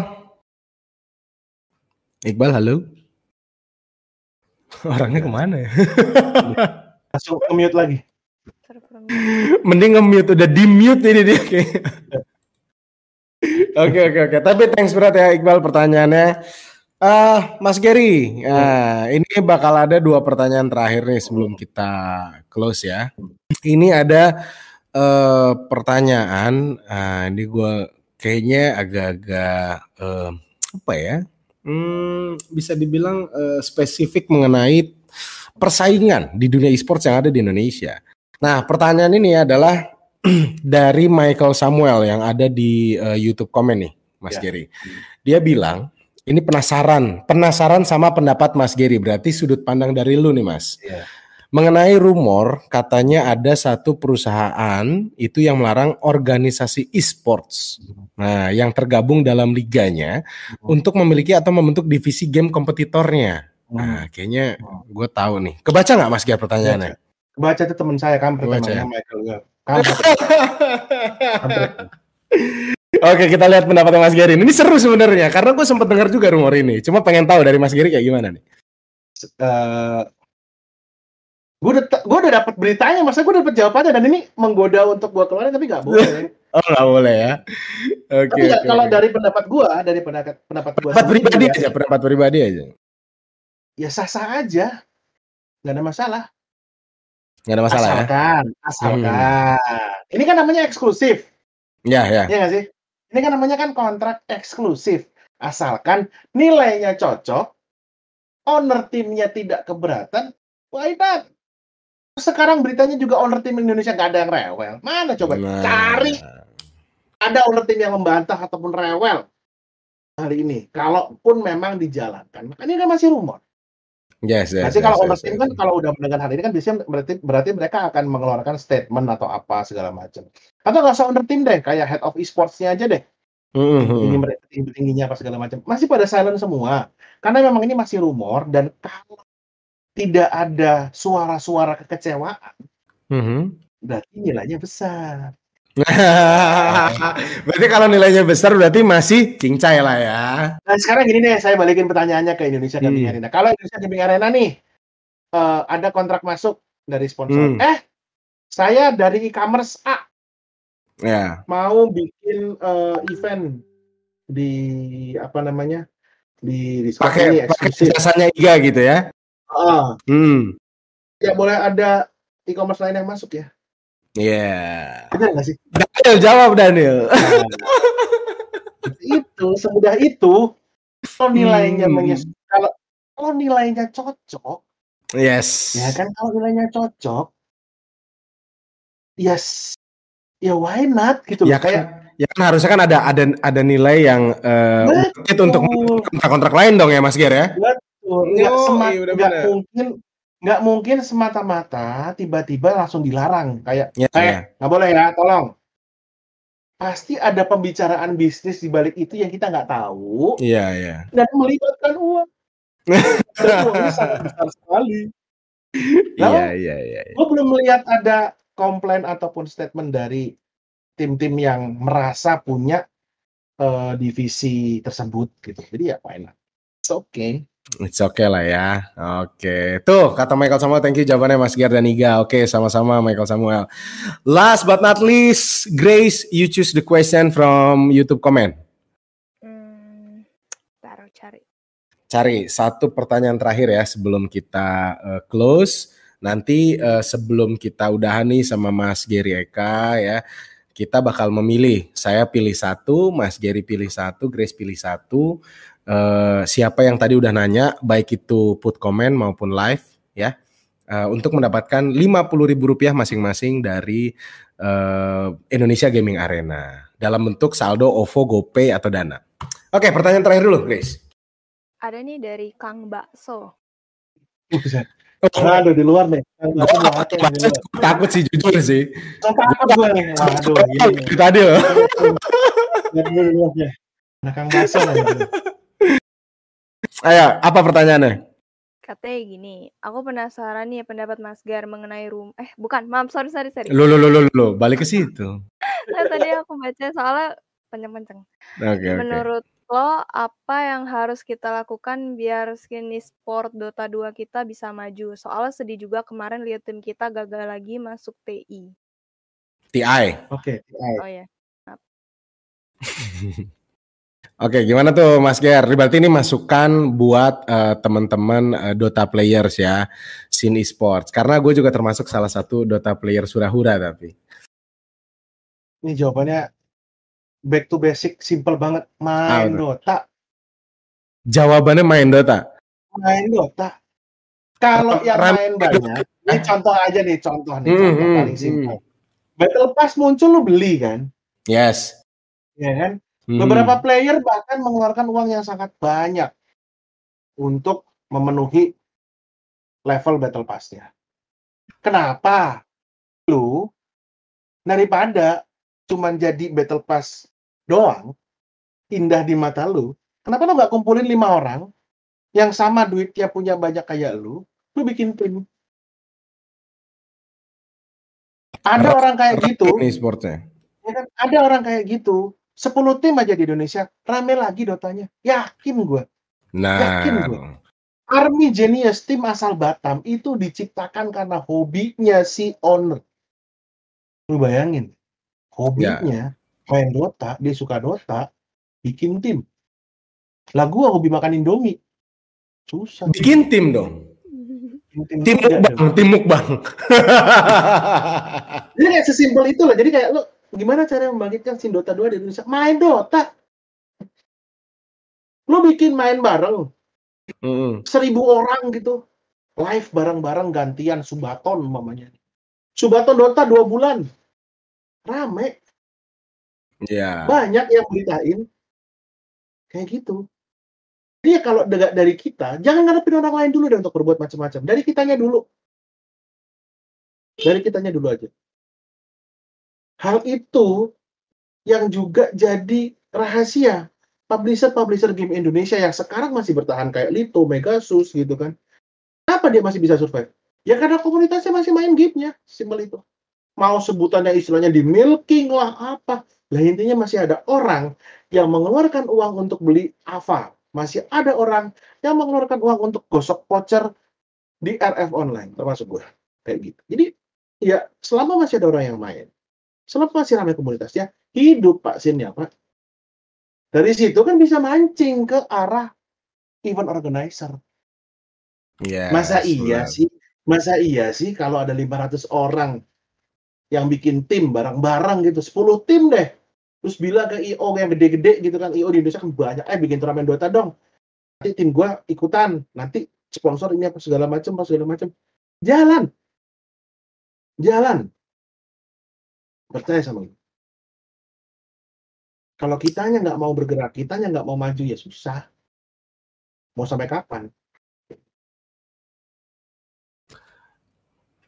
Iqbal, halo. Orangnya ke mana ya? Langsung nge-mute lagi. Mending nge-mute, udah di-mute ini dia kayaknya. Oke oke oke. Tapi thanks berat ya Iqbal pertanyaannya. Uh, Mas Gary, uh, ini bakal ada dua pertanyaan terakhir nih sebelum kita close ya. Ini ada uh, pertanyaan, uh, ini gue kayaknya agak-agak uh, apa ya? Hmm, bisa dibilang uh, spesifik mengenai persaingan di dunia e-sports yang ada di Indonesia. Nah, pertanyaan ini adalah dari Michael Samuel yang ada di uh, YouTube komen nih, Mas ya. Gary. Dia bilang, ini penasaran, penasaran sama pendapat Mas Gary. Berarti sudut pandang dari lu nih, Mas. Ya. Mengenai rumor, katanya ada satu perusahaan itu yang melarang organisasi e-sports. Nah, yang tergabung dalam liganya hmm. untuk memiliki atau membentuk divisi game kompetitornya. Nah, kayaknya gue tahu nih. Kebaca nggak Mas Gary pertanyaannya? Kebaca itu teman saya kan, pertama ya? Michael. Oke kita lihat pendapat Mas Gary. Ini seru sebenarnya karena gue sempat dengar juga rumor ini. Cuma pengen tahu dari Mas Gary kayak gimana nih. Uh, gue udah gue udah dapat beritanya, masa gue dapat jawabannya dan ini menggoda untuk gue keluarin tapi nggak boleh. oh nggak boleh ya. Oke. Okay, tapi okay, kalau okay. dari pendapat gue, dari pendapat pendapat gue. Pendapat pribadi ya, aja, pendapat pribadi aja. Ya sah sah aja, nggak ada masalah. Nggak ada masalah asalkan, ya. Asalkan, Hmm. Ini kan namanya eksklusif. Ya, ya. Iya nggak sih? Ini kan namanya kan kontrak eksklusif. Asalkan nilainya cocok, owner timnya tidak keberatan, why not? Sekarang beritanya juga owner tim Indonesia nggak ada yang rewel. Mana coba nah. cari ada owner tim yang membantah ataupun rewel hari ini. Kalaupun memang dijalankan, makanya kan masih rumor. Yes, yes, Nanti yes, kalau yes, yes, kan yes. kalau udah mendengar hal ini kan biasanya berarti berarti mereka akan mengeluarkan statement atau apa segala macam. Atau nggak usah under team deh, kayak head of esportsnya aja deh. Mm-hmm. Tinggi tingginya apa segala macam. Masih pada silent semua. Karena memang ini masih rumor dan kalau tidak ada suara-suara kekecewaan, mm-hmm. berarti nilainya besar. berarti kalau nilainya besar berarti masih cincai lah ya. Nah sekarang gini nih, saya balikin pertanyaannya ke Indonesia Gaming hmm. Arena. Kalau Indonesia Gaming Arena nih uh, ada kontrak masuk dari sponsor. Hmm. Eh, saya dari e-commerce A. Ya. Mau bikin uh, event di apa namanya di, di pakai pakai jasanya IGA gitu ya. Uh, hmm. Ya boleh ada e-commerce lain yang masuk ya. Iya. Yeah. Benar nggak sih? Daniel jawab Daniel. Nah, itu semudah itu. Kalau nilainya hmm. menyes kalau kalau nilainya cocok. Yes. Ya kan kalau nilainya cocok. Yes. Ya why not gitu ya, kayak ya kan harusnya kan ada ada ada nilai yang uh, untuk kontrak-kontrak lain dong ya Mas Ger ya. Betul. Nggak, oh, iya, mungkin nggak mungkin semata-mata tiba-tiba langsung dilarang. Kayak Ya, eh ya. nggak boleh ya tolong. Pasti ada pembicaraan bisnis di balik itu yang kita nggak tahu. Iya, iya. dan melibatkan uang. Dan uangnya sangat besar sekali. Iya, Lalu, iya, iya. gue belum melihat ada komplain ataupun statement dari tim-tim yang merasa punya eh, divisi tersebut gitu. Jadi ya fine lah It's okay It's okay lah ya. Oke. Tuh, kata Michael Samuel, thank you jawabannya Mas Ger dan Iga. Oke, sama-sama Michael Samuel. Last but not least, Grace, you choose the question from YouTube comment. Hmm, taruh cari. Cari satu pertanyaan terakhir ya sebelum kita eh, close. Nanti eh, sebelum kita udahan nih sama Mas Geri Eka ya, kita bakal memilih. Saya pilih satu, Mas Geri pilih satu, Grace pilih satu. Eh, siapa yang tadi udah nanya, baik itu put comment maupun live ya, eh, untuk mendapatkan Rp50.000 masing-masing dari eh, Indonesia Gaming Arena dalam bentuk saldo OVO, GoPay atau Dana. Oke, pertanyaan terakhir dulu, Grace. Ada nih dari Kang Bakso. Buset. Aduh di luar nih. Gue takut, takut sih jujur sih. Takut gue nih. Gini. Itu tadi loh. Nah, Kang ini. Ayo, apa pertanyaannya? Katanya gini, aku penasaran nih pendapat Mas Gar mengenai room. Eh, bukan, maaf, sorry, sorry, sorry. Lo lo lo lo lo, balik ke situ. Nah, tadi aku baca soalnya panjang-panjang. Oke oke. Menurut lo, apa yang harus kita lakukan biar skin sport Dota 2 kita bisa maju? Soalnya sedih juga kemarin lihat tim kita gagal lagi masuk TI. TI. Oke. Oh ya. Oke, gimana tuh Mas Ger? Berarti ini masukan buat eh, teman-teman eh, Dota players ya, Sin Esports. Karena gue juga termasuk salah satu Dota player surahura tapi. Ini jawabannya back to basic, simple banget. Main betul. Dota, Jawabannya main Dota. main Dota. Kalau yang Ram- main banyak, ini contoh aja nih, contoh nih, Hmm, contoh hmm, paling hmm. simpel. Battle Pass muncul lu beli kan, Yes. ya kan? Hmm. Beberapa player bahkan mengeluarkan uang yang sangat banyak untuk memenuhi level Battle Pass-nya. Kenapa? Lu daripada cuman jadi Battle Pass doang, indah di mata lu, kenapa lu nggak kumpulin lima orang yang sama duitnya punya banyak kayak lu, lu bikin tim. Ada orang kayak gitu, Ini sportnya. ya kan? Ada orang kayak gitu. 10 tim aja di Indonesia, rame lagi dotanya. Yakin gue. Yakin Nah, gua. Army Genius, tim asal Batam, itu diciptakan karena hobinya si owner. Lu bayangin, hobinya main Dota, dia suka Dota, bikin tim. Lah gua hobi makan Indomie. Susah. bikin tim dong. Tim mukbang, tim mukbang. Jadi kayak sesimpel itu lah. Jadi kayak lu gimana cara membangkitkan sin Dota 2 di Indonesia? Main Dota. Lu bikin main bareng, Mm-mm. seribu orang gitu. Live bareng-bareng gantian subaton mamanya subaton Dota dua bulan. Rame. Ya. banyak yang beritain. Kayak gitu. Dia kalau de- dari kita jangan ngadepin orang lain dulu deh untuk berbuat macam-macam. Dari kitanya dulu. Dari kitanya dulu aja hal itu yang juga jadi rahasia publisher-publisher game Indonesia yang sekarang masih bertahan kayak Lito, Megasus gitu kan. Kenapa dia masih bisa survive? Ya karena komunitasnya masih main gamenya, simpel itu. Mau sebutannya istilahnya di milking lah apa. Lah intinya masih ada orang yang mengeluarkan uang untuk beli AVA. Masih ada orang yang mengeluarkan uang untuk gosok voucher di RF online, termasuk gue. Kayak gitu. Jadi ya selama masih ada orang yang main, selama masih ramai komunitasnya, hidup Pak Sin ya Pak. Dari situ kan bisa mancing ke arah event organizer. Yes, Masa iya benar. sih? Masa iya sih kalau ada 500 orang yang bikin tim bareng-bareng gitu, 10 tim deh. Terus bilang ke IO yang gede-gede gitu kan, IO di Indonesia kan banyak, eh bikin turnamen Dota dong. Nanti tim gua ikutan, nanti sponsor ini apa segala macam, apa segala macam. Jalan. Jalan. Percaya sama gue. Kalau kitanya nggak mau bergerak, kitanya nggak mau maju ya susah. Mau sampai kapan?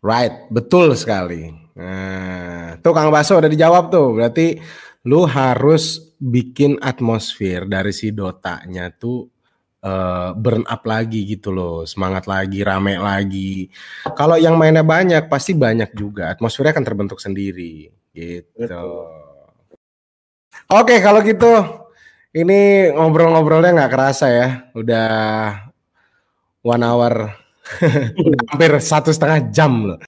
Right, betul sekali. Nah, tuh Kang Baso udah dijawab tuh. Berarti lu harus bikin atmosfer dari si Dotanya tuh uh, burn up lagi gitu loh, semangat lagi, rame lagi. Kalau yang mainnya banyak pasti banyak juga, atmosfernya akan terbentuk sendiri gitu. Oke, kalau gitu ini ngobrol-ngobrolnya nggak kerasa ya, udah one hour Udah hampir satu setengah jam loh.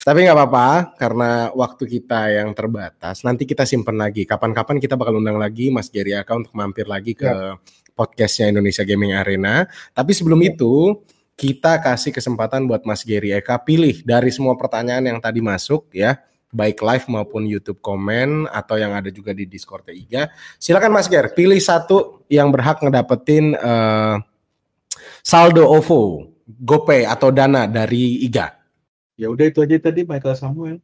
Tapi nggak apa-apa karena waktu kita yang terbatas. Nanti kita simpen lagi. Kapan-kapan kita bakal undang lagi Mas Geri Aka untuk mampir lagi ke ya. podcastnya Indonesia Gaming Arena. Tapi sebelum ya. itu kita kasih kesempatan buat Mas Geri Eka pilih dari semua pertanyaan yang tadi masuk ya baik live maupun YouTube komen atau yang ada juga di Discord T3. Silakan Mas Ger, pilih satu yang berhak ngedapetin uh, saldo OVO GoPay atau Dana dari IGA? Ya udah itu aja tadi Michael Samuel.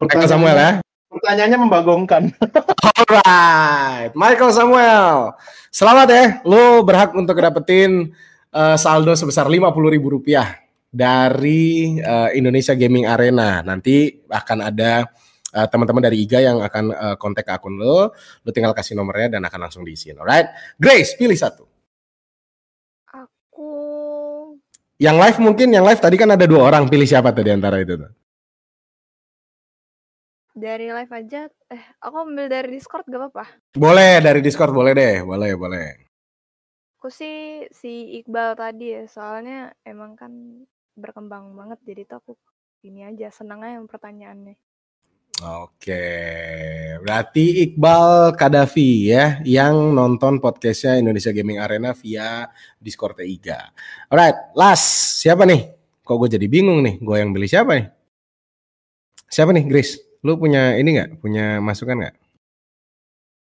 Michael Samuel ya. Pertanyaannya membagongkan. Alright, Michael Samuel. Selamat ya, lu berhak untuk dapetin uh, saldo sebesar lima puluh ribu rupiah dari uh, Indonesia Gaming Arena. Nanti akan ada uh, teman-teman dari IGA yang akan uh, kontak akun lo, lo tinggal kasih nomornya dan akan langsung diisiin. Alright, Grace pilih satu. Yang live mungkin yang live tadi kan ada dua orang, pilih siapa tuh di antara itu tuh? Dari live aja, eh aku ambil dari Discord gak apa-apa? Boleh dari Discord boleh deh, boleh boleh. Aku sih si Iqbal tadi ya, soalnya emang kan berkembang banget jadi tuh aku ini aja senang aja yang pertanyaannya. Oke, berarti Iqbal Kadafi ya yang nonton podcastnya Indonesia Gaming Arena via Discord T3. Alright, last siapa nih? Kok gue jadi bingung nih, gue yang beli siapa nih? Siapa nih, Grace? Lu punya ini nggak? Punya masukan nggak?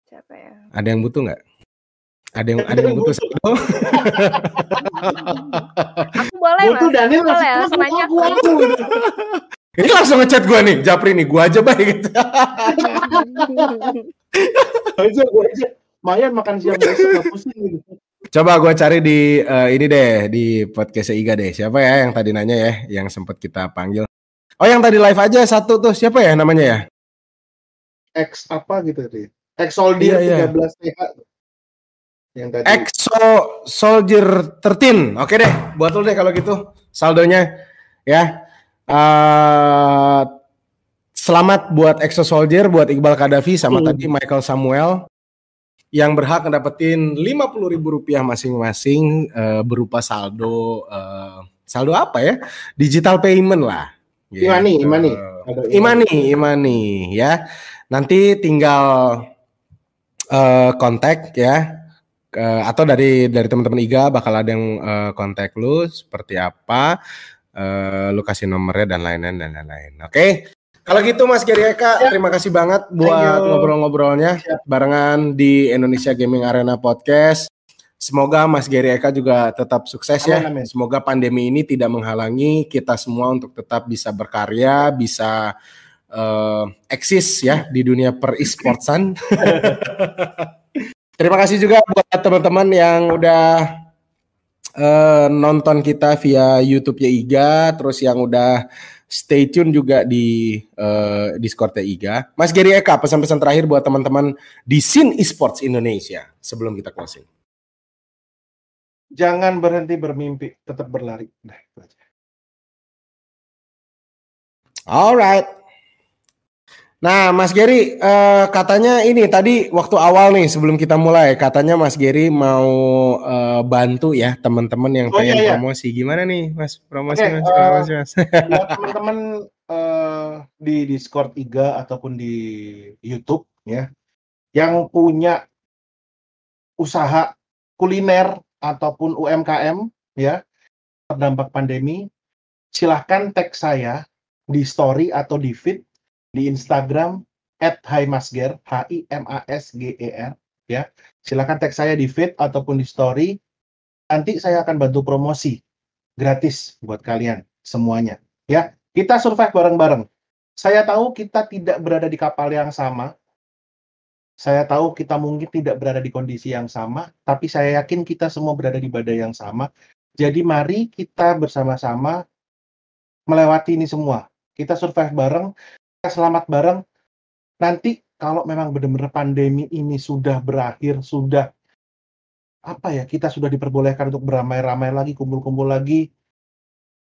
Siapa ya? Ada yang butuh nggak? Ada yang ada yang butuh satu? aku boleh mas. Daniel boleh langsung nanya. Ini langsung ngechat gue nih, Japri nih, gue aja baik gitu. aja, gue aja. Mayan makan siang besok pusing gitu. Coba gue cari di uh, ini deh di podcast Iga deh. Siapa ya yang tadi nanya ya, yang sempat kita panggil. Oh yang tadi live aja satu tuh siapa ya namanya ya? X apa gitu tadi? X Soldier iya, iya. 13 TH. Yang tadi. Exo Soldier 13. Oke deh, buat lo deh kalau gitu saldonya ya. Uh, selamat buat Exo Soldier, buat Iqbal Kadafi sama hmm. tadi Michael Samuel yang berhak ngedapetin lima puluh ribu rupiah masing-masing uh, berupa saldo uh, saldo apa ya digital payment lah gitu. imani imani imani imani ya nanti tinggal uh, kontak ya uh, atau dari dari teman-teman Iga bakal ada yang uh, kontak lu seperti apa uh, lu kasih nomornya dan lain-lain dan lain-lain. Oke. Okay? Kalau gitu Mas Geri Eka, ya. terima kasih banget buat ngobrol-ngobrolnya ya. barengan di Indonesia Gaming Arena Podcast. Semoga Mas Geri Eka juga tetap sukses ya. amin, ya. Amin. Semoga pandemi ini tidak menghalangi kita semua untuk tetap bisa berkarya, bisa uh, eksis ya di dunia per e-sportsan. Terima kasih juga buat teman-teman yang udah uh, nonton kita via YouTube-nya Iga, terus yang udah stay tune juga di uh, Discord-nya Iga. Mas Geri Eka, pesan-pesan terakhir buat teman-teman di scene esports Indonesia sebelum kita closing. Jangan berhenti bermimpi, tetap berlari. Nah, itu aja. Alright. Nah, Mas Geri, uh, katanya ini tadi waktu awal nih sebelum kita mulai, katanya Mas Geri mau uh, bantu ya teman-teman yang oh, pengen iya, iya. promosi. Gimana nih, Mas? Promosi, okay, Mas. Uh, promosi, Mas. ya, teman-teman uh, di Discord IGA ataupun di YouTube ya, yang punya usaha kuliner ataupun UMKM ya terdampak pandemi, silahkan tag saya di story atau di feed di Instagram Himasger, H I M A S G E R ya. Silakan tag saya di feed ataupun di story. Nanti saya akan bantu promosi gratis buat kalian semuanya ya. Kita survive bareng-bareng. Saya tahu kita tidak berada di kapal yang sama. Saya tahu kita mungkin tidak berada di kondisi yang sama, tapi saya yakin kita semua berada di badai yang sama. Jadi mari kita bersama-sama melewati ini semua. Kita survive bareng, selamat bareng. Nanti kalau memang benar-benar pandemi ini sudah berakhir, sudah apa ya, kita sudah diperbolehkan untuk beramai-ramai lagi, kumpul-kumpul lagi.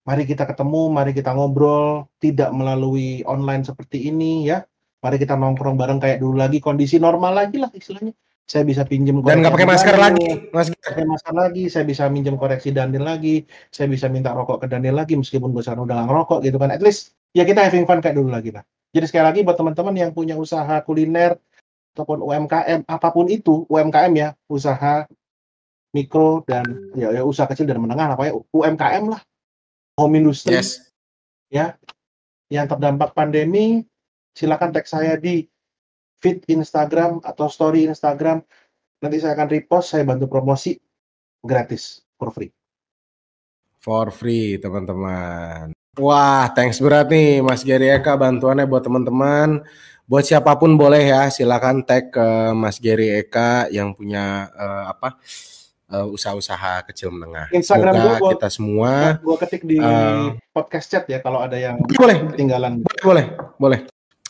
Mari kita ketemu, mari kita ngobrol, tidak melalui online seperti ini ya. Mari kita nongkrong bareng kayak dulu lagi, kondisi normal lagi lah istilahnya. Saya bisa pinjem Dan nggak pakai masker lagi, Mas. pakai masker lagi, saya bisa minjem koreksi Daniel lagi, saya bisa minta rokok ke Daniel lagi meskipun gue sekarang udah nggak ngerokok gitu kan. At least ya kita having fun kayak dulu lagi lah. Jadi sekali lagi buat teman-teman yang punya usaha kuliner ataupun UMKM apa pun itu UMKM ya usaha mikro dan ya, ya usaha kecil dan menengah apa ya UMKM lah home industry Yes. ya yang terdampak pandemi silakan tag saya di feed Instagram atau story Instagram nanti saya akan repost saya bantu promosi gratis for free For free, teman-teman. Wah, thanks berat nih Mas Gary Eka bantuannya buat teman-teman. Buat siapa pun boleh ya, silakan tag ke Mas Gary Eka yang punya eh, apa eh, usaha-usaha kecil menengah. Instagram Semoga gua- kita semua gua ketik di eh, podcast chat ya kalau ada yang boleh, ketinggalan boleh, boleh,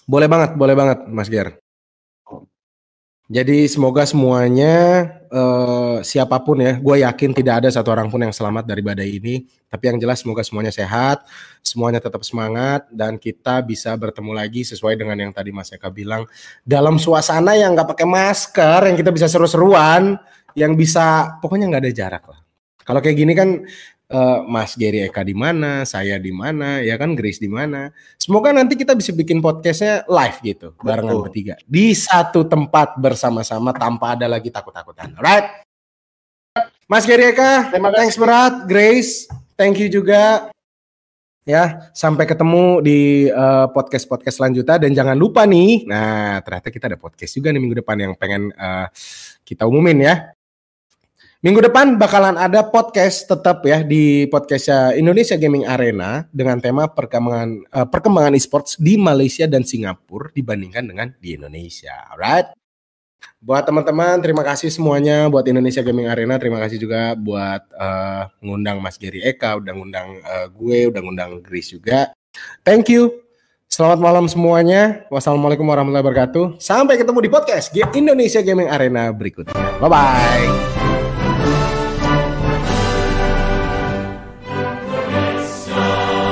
boleh banget, boleh banget, Mas Ger. Jadi semoga semuanya eh, siapa pun ya, gue yakin tidak ada satu orang pun yang selamat dari badai ini. Tapi yang jelas semoga semuanya sehat, semuanya tetap semangat dan kita bisa bertemu lagi sesuai dengan yang tadi Mas Eka bilang dalam suasana yang nggak pakai masker, yang kita bisa seru-seruan, yang bisa pokoknya nggak ada jarak lah. Kalau kayak gini kan eh, Mas Gary Eka di mana, saya di mana, ya kan Grace di mana. Semoga nanti kita bisa bikin podcastnya live gitu, barengan Betul. bertiga di satu tempat bersama-sama tanpa ada lagi takut-takutan. Alright, Mas Gary Eka, Terima kasih. thanks berat, Grace, thank you juga. Ya, sampai ketemu di eh, podcast-podcast selanjutnya dan jangan lupa nih. Nah, ternyata kita ada podcast juga nih minggu depan yang pengen eh, kita umumin ya. Minggu depan bakalan ada podcast tetap ya di podcastnya Indonesia Gaming Arena dengan tema perkembangan eh, perkembangan esports di Malaysia dan Singapura dibandingkan dengan di Indonesia. Alright. Buat teman-teman, terima kasih semuanya buat Indonesia Gaming Arena. Terima kasih juga buat eh, ngundang Mas Gary Eka, udah ngundang eh, gue, udah ngundang Grace juga. Thank you. Selamat malam semuanya. Wassalamualaikum warahmatullahi wabarakatuh. Sampai ketemu di podcast Indonesia Gaming Arena berikutnya. Bye bye.